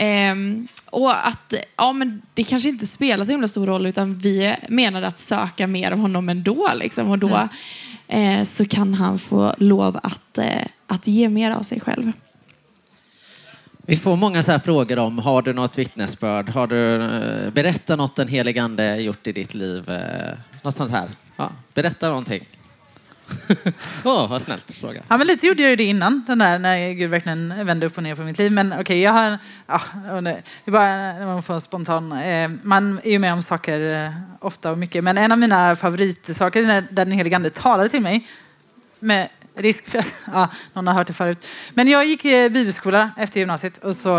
eh, och att ja, men det kanske inte spelar så himla stor roll, utan vi menar att söka mer av honom ändå. Liksom, och då mm. eh, så kan han få lov att, eh, att ge mer av sig själv. Vi får många så här frågor om, har du något vittnesbörd? Har du eh, berättat något den helige Ande gjort i ditt liv? Eh, något sånt här. Ja, berätta någonting. Åh, oh, vad snällt fråga. Ja, men lite gjorde jag ju det innan, den där när Gud verkligen vände upp och ner på mitt liv. Men okej, okay, jag har... Ja, det är bara när man får spontan... Eh, man är ju med om saker ofta och mycket. Men en av mina favoritsaker när den helige Ande talade till mig med risk för att ja, någon har hört det förut. Men jag gick i bibelskola efter gymnasiet och så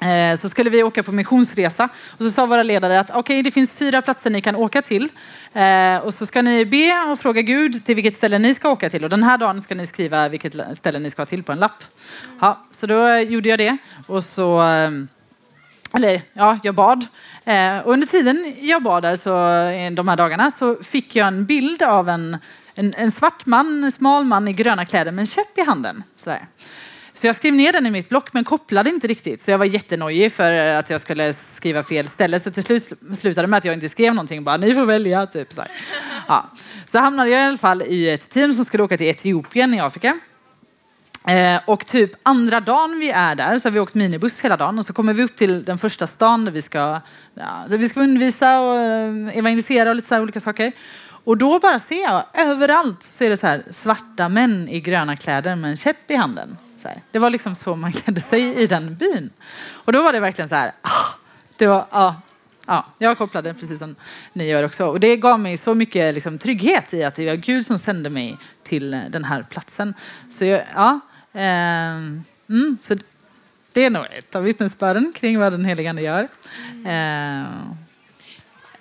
eh, så skulle vi åka på missionsresa och så sa våra ledare att okej, okay, det finns fyra platser ni kan åka till eh, och så ska ni be och fråga Gud till vilket ställe ni ska åka till och den här dagen ska ni skriva vilket ställe ni ska till på en lapp. Ja, så då eh, gjorde jag det och så eh, eller ja, jag bad. Eh, och under tiden jag bad där så, de här dagarna så fick jag en bild av en en, en svart man, en smal man i gröna kläder med en käpp i handen. Sådär. Så jag skrev ner den i mitt block men kopplade inte riktigt. Så jag var jättenojig för att jag skulle skriva fel ställe. Så till slut slutade med att jag inte skrev någonting. Bara, ni får välja. Typ, så, ja. så hamnade jag i alla fall i ett team som skulle åka till Etiopien i Afrika. Eh, och typ andra dagen vi är där så har vi åkt minibuss hela dagen och så kommer vi upp till den första stan där vi ska, ja, där vi ska undervisa och eh, evangelisera och lite så olika saker. Och då bara ser jag överallt ser det så här svarta män i gröna kläder med en käpp i handen. Det var liksom så man klädde sig i den byn. Och då var det verkligen så här, ah, det var, ah, ja, jag kopplade precis som ni gör också. Och det gav mig så mycket liksom, trygghet i att det var Gud som sände mig till den här platsen. Så jag, ja, eh, mm, så det är nog ett av vittnesbörden kring vad den helige Ande gör. Eh,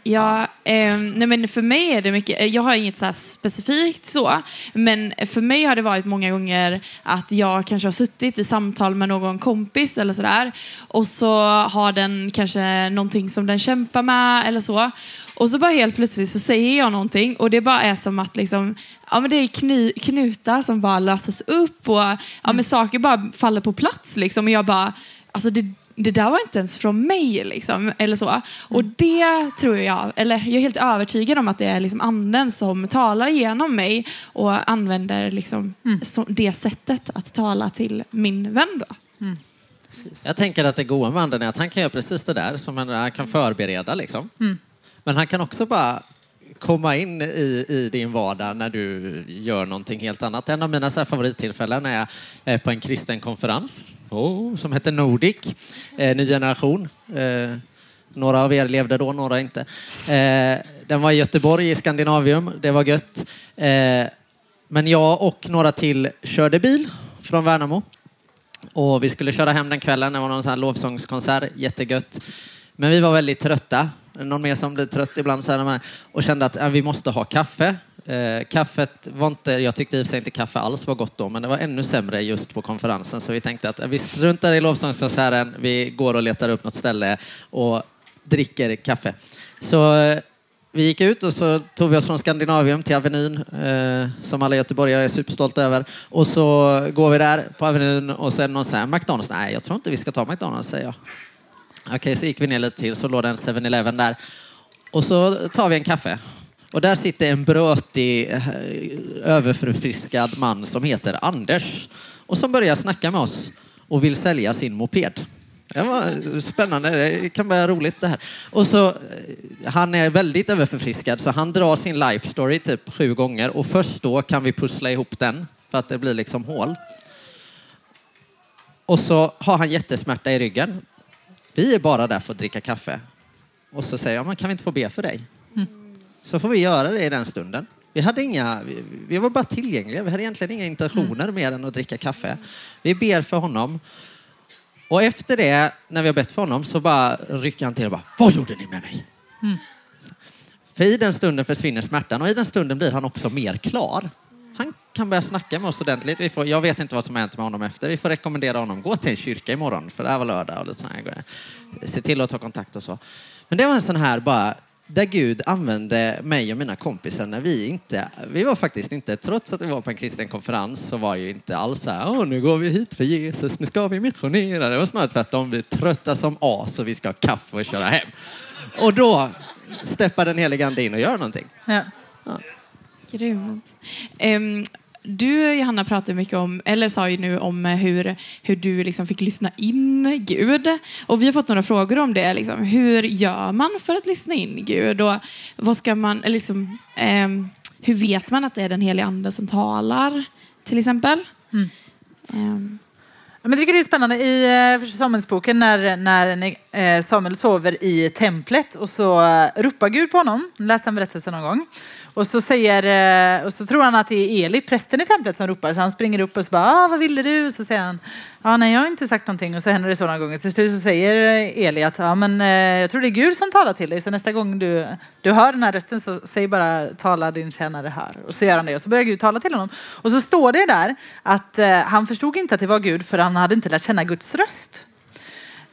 Ja, eh, nej men för mig är det mycket, eh, jag har inget så specifikt så, men för mig har det varit många gånger att jag kanske har suttit i samtal med någon kompis eller sådär och så har den kanske någonting som den kämpar med eller så. Och så bara helt plötsligt så säger jag någonting och det bara är som att liksom, ja, men det är kny, knutar som bara löses upp och ja, men saker bara faller på plats liksom. Och jag bara, alltså det det där var inte ens från mig. Liksom, eller så. Mm. Och det tror jag, eller jag är helt övertygad om att det är liksom anden som talar genom mig och använder liksom mm. det sättet att tala till min vän. Då. Mm. Jag tänker att det goda med anden är att han kan göra precis det där som han kan förbereda. Liksom. Mm. Men han kan också bara komma in i, i din vardag när du gör någonting helt annat. En av mina så favorittillfällen är eh, på en kristen konferens oh, som hette Nordic, eh, ny generation. Eh, några av er levde då, några inte. Eh, den var i Göteborg i Skandinavium, det var gött. Eh, men jag och några till körde bil från Värnamo. Och vi skulle köra hem den kvällen, det var någon sån här lovsångskonsert, jättegött. Men vi var väldigt trötta, någon mer som blir trött ibland så här, och kände att ja, vi måste ha kaffe. Eh, kaffet var inte, jag tyckte i och för sig inte kaffe alls var gott då, men det var ännu sämre just på konferensen. Så vi tänkte att äh, vi struntar i lovsångskonserten, vi går och letar upp något ställe och dricker kaffe. Så eh, vi gick ut och så tog vi oss från Skandinavium till Avenyn, eh, som alla göteborgare är superstolta över. Och så går vi där på Avenyn och sen någon säger McDonalds. Nej, jag tror inte vi ska ta McDonalds, säger jag. Okej, så gick vi ner lite till, så låg det en 7-Eleven där. Och så tar vi en kaffe. Och där sitter en brötig, eh, överförfriskad man som heter Anders och som börjar snacka med oss och vill sälja sin moped. Det var spännande, det kan vara roligt det här. Och så, eh, han är väldigt överförfriskad så han drar sin life story typ sju gånger och först då kan vi pussla ihop den för att det blir liksom hål. Och så har han jättesmärta i ryggen. Vi är bara där för att dricka kaffe. Och så säger jag, men kan vi inte få be för dig? Mm. Så får vi göra det i den stunden. Vi, hade inga, vi, vi var bara tillgängliga, vi hade egentligen inga intentioner mm. mer än att dricka kaffe. Vi ber för honom och efter det, när vi har bett för honom, så bara rycker han till och bara, vad gjorde ni med mig? Mm. För i den stunden försvinner smärtan och i den stunden blir han också mer klar. Kan börja snacka med oss ordentligt. Vi får, jag vet inte vad som har hänt med honom efter. Vi får rekommendera honom, gå till en kyrka imorgon, för det här var lördag. Och lite här. Se till att ta kontakt och så. Men det var en sån här bara, där Gud använde mig och mina kompisar när vi inte, vi var faktiskt inte, trots att vi var på en kristen konferens så var ju inte alls så här, Åh, nu går vi hit för Jesus, nu ska vi missionera. Det var snarare tvärtom, vi är trötta som as och vi ska ha kaffe och köra hem. Och då steppar den helige ande in och gör någonting. Ja. Ja. Grymt. Um, du Johanna pratade mycket om, eller sa ju nu om hur, hur du liksom fick lyssna in Gud. Och vi har fått några frågor om det. Liksom. Hur gör man för att lyssna in Gud? Och vad ska man, liksom, eh, hur vet man att det är den heliga ande som talar? Till exempel. Mm. Eh. Jag tycker det är spännande i eh, Samuelsboken när, när eh, Samuel sover i templet och så eh, ropar Gud på honom. Läste han berättelsen någon gång. Och så, säger, och så tror han att det är Eli, prästen i templet, som ropar. Så han springer upp och så bara, ah, vad ville du? Så säger han, Ja, nej jag har inte sagt någonting. Och så händer det så några gånger. Till slut så säger eh, Eli att, ja men eh, jag tror det är Gud som talar till dig. Så nästa gång du, du hör den här rösten så säg bara, tala din tjänare här. Och så gör han det. Och så börjar Gud tala till honom. Och så står det där att eh, han förstod inte att det var Gud för han hade inte lärt känna Guds röst.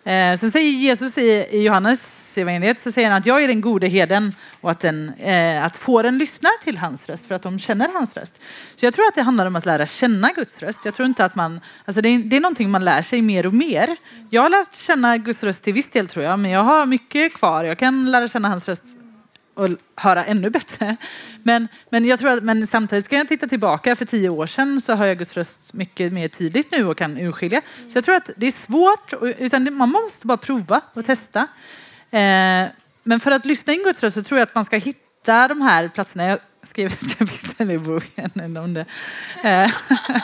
Eh, sen säger Jesus i, i Johannes evangeliet så säger han att jag är den gode heden och att, den, eh, att fåren lyssnar till hans röst för att de känner hans röst. Så jag tror att det handlar om att lära känna Guds röst. Jag tror inte att man, alltså det, är, det är någonting man lär sig mer och mer. Jag har lärt känna Guds röst till viss del tror jag, men jag har mycket kvar. Jag kan lära känna hans röst och höra ännu bättre. Men, men, jag tror att, men samtidigt ska jag titta tillbaka. För tio år sedan så hör jag Guds röst mycket mer tydligt nu och kan urskilja. Så jag tror att det är svårt, utan man måste bara prova och testa. Eh, men för att lyssna in Guds röst så tror jag att man ska hitta de här platserna. Jag skriva ett kapitel i boken om det. Eh,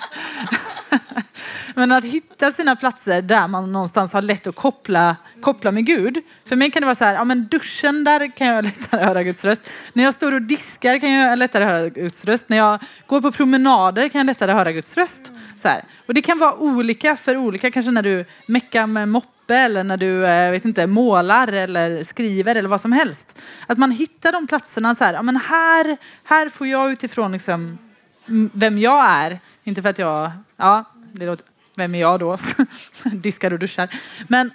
men att hitta sina platser där man någonstans har lätt att koppla, koppla med Gud. För mig kan det vara så här, ja men duschen där kan jag lättare höra Guds röst. När jag står och diskar kan jag lättare höra Guds röst. När jag går på promenader kan jag lättare höra Guds röst. Så här. Och det kan vara olika för olika, kanske när du meckar med moppe eller när du eh, vet inte, målar eller skriver eller vad som helst. Att man hittar de platserna så här, ja men här, här får jag utifrån liksom vem jag är, inte för att jag, ja, det låter, vem är jag då? Diskar och duschar. Men,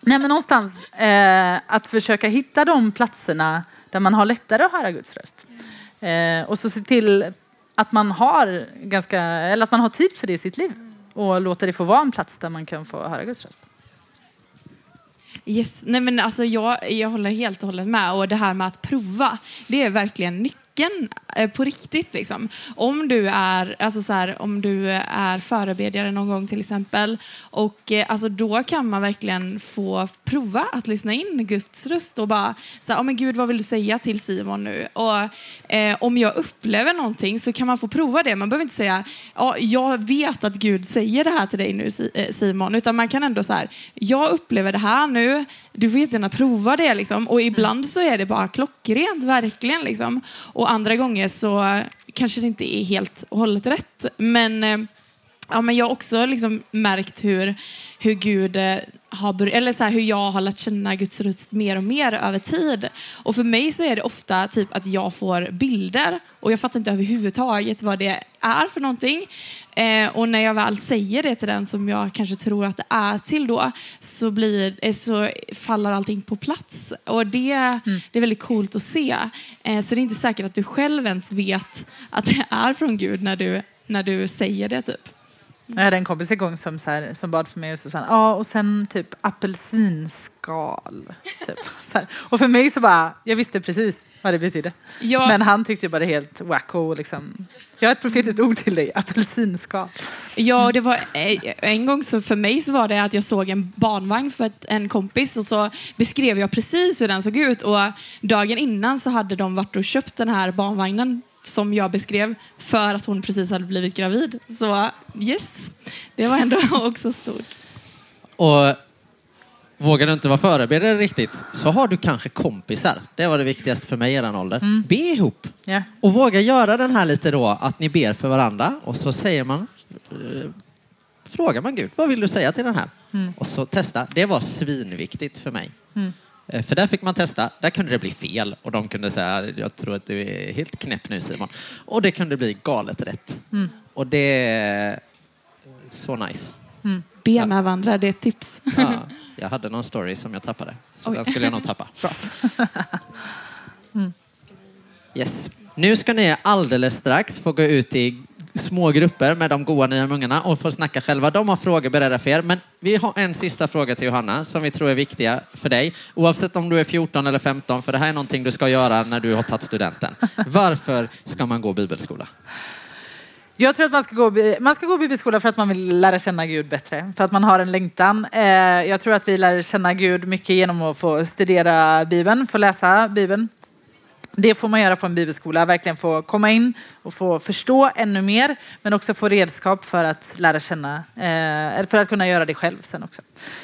nej, men någonstans eh, att försöka hitta de platserna där man har lättare att höra Guds röst. Eh, och så se till att man har ganska, eller att man har tid för det i sitt liv och låta det få vara en plats där man kan få höra Guds röst. Yes. Nej, men alltså jag, jag håller helt och hållet med. Och det här med att prova, det är verkligen nyckeln tecken eh, på riktigt. Liksom. Om, du är, alltså så här, om du är förebedjare någon gång till exempel, och eh, alltså, då kan man verkligen få prova att lyssna in Guds röst och bara, så här, oh, men Gud vad vill du säga till Simon nu? Och, eh, om jag upplever någonting så kan man få prova det. Man behöver inte säga, ja, jag vet att Gud säger det här till dig nu eh, Simon, utan man kan ändå så här, jag upplever det här nu, du får gärna prova det. Liksom. Och ibland så är det bara klockrent, verkligen. Liksom. Och andra gånger så kanske det inte är helt och hållet rätt. Men, eh, ja, men jag har också liksom märkt hur, hur Gud eh, har eller så här, hur jag har lärt känna Guds röst mer och mer över tid. Och för mig så är det ofta typ att jag får bilder och jag fattar inte överhuvudtaget vad det är för någonting. Eh, och när jag väl säger det till den som jag kanske tror att det är till då så, blir, eh, så faller allting på plats. Och det, mm. det är väldigt coolt att se. Eh, så det är inte säkert att du själv ens vet att det är från Gud när du, när du säger det. typ. Jag hade en kompis en gång som, så här, som bad för mig och så sa ja och sen typ apelsinskal. Typ, och för mig så bara, jag visste precis vad det betydde. Ja. Men han tyckte bara det helt wacko. Liksom. Jag har ett profetiskt ord till dig, apelsinskal. Ja, det var, eh, en gång så för mig så var det att jag såg en barnvagn för en kompis och så beskrev jag precis hur den såg ut och dagen innan så hade de varit och köpt den här barnvagnen som jag beskrev för att hon precis hade blivit gravid. Så yes, det var ändå också stort. Och vågar du inte vara förebedjare riktigt så har du kanske kompisar. Det var det viktigaste för mig i den åldern. Mm. Be ihop. Yeah. Och våga göra den här lite då att ni ber för varandra och så säger man eh, frågar man Gud, vad vill du säga till den här? Mm. Och så testa. Det var svinviktigt för mig. Mm. Eh, för där fick man testa. Där kunde det bli fel och de kunde säga jag tror att du är helt knäpp nu Simon. Och det kunde bli galet rätt. Mm. Och det är så nice. Mm. Be med varandra, det är ett tips. Ja, jag hade någon story som jag tappade. Så Oj. den skulle jag nog tappa. Bra. Mm. Yes. Nu ska ni alldeles strax få gå ut i små grupper med de goa nya mungarna och får snacka själva. De har frågor beredda för er. Men vi har en sista fråga till Johanna som vi tror är viktiga för dig. Oavsett om du är 14 eller 15, för det här är någonting du ska göra när du har tagit studenten. Varför ska man gå bibelskola? Jag tror att man ska, gå, man ska gå bibelskola för att man vill lära känna Gud bättre. För att man har en längtan. Eh, jag tror att vi lär känna Gud mycket genom att få studera Bibeln, få läsa Bibeln. Det får man göra på en bibelskola, verkligen få komma in och få förstå ännu mer, men också få redskap för att lära känna, eh, för att kunna göra det själv sen också.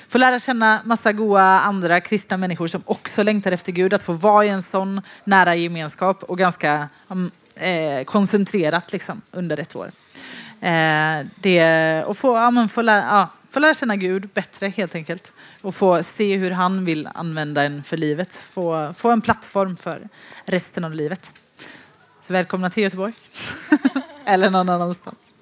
Få lära känna massa goa andra kristna människor som också längtar efter Gud, att få vara i en sån nära gemenskap och ganska mm, eh, koncentrerat liksom, under ett år. Eh, det, och få, ja, få, lära, ja, få lära känna Gud bättre helt enkelt och få se hur han vill använda en för livet. Få, få en plattform för resten av livet. Så välkomna till Göteborg. Eller någon annanstans.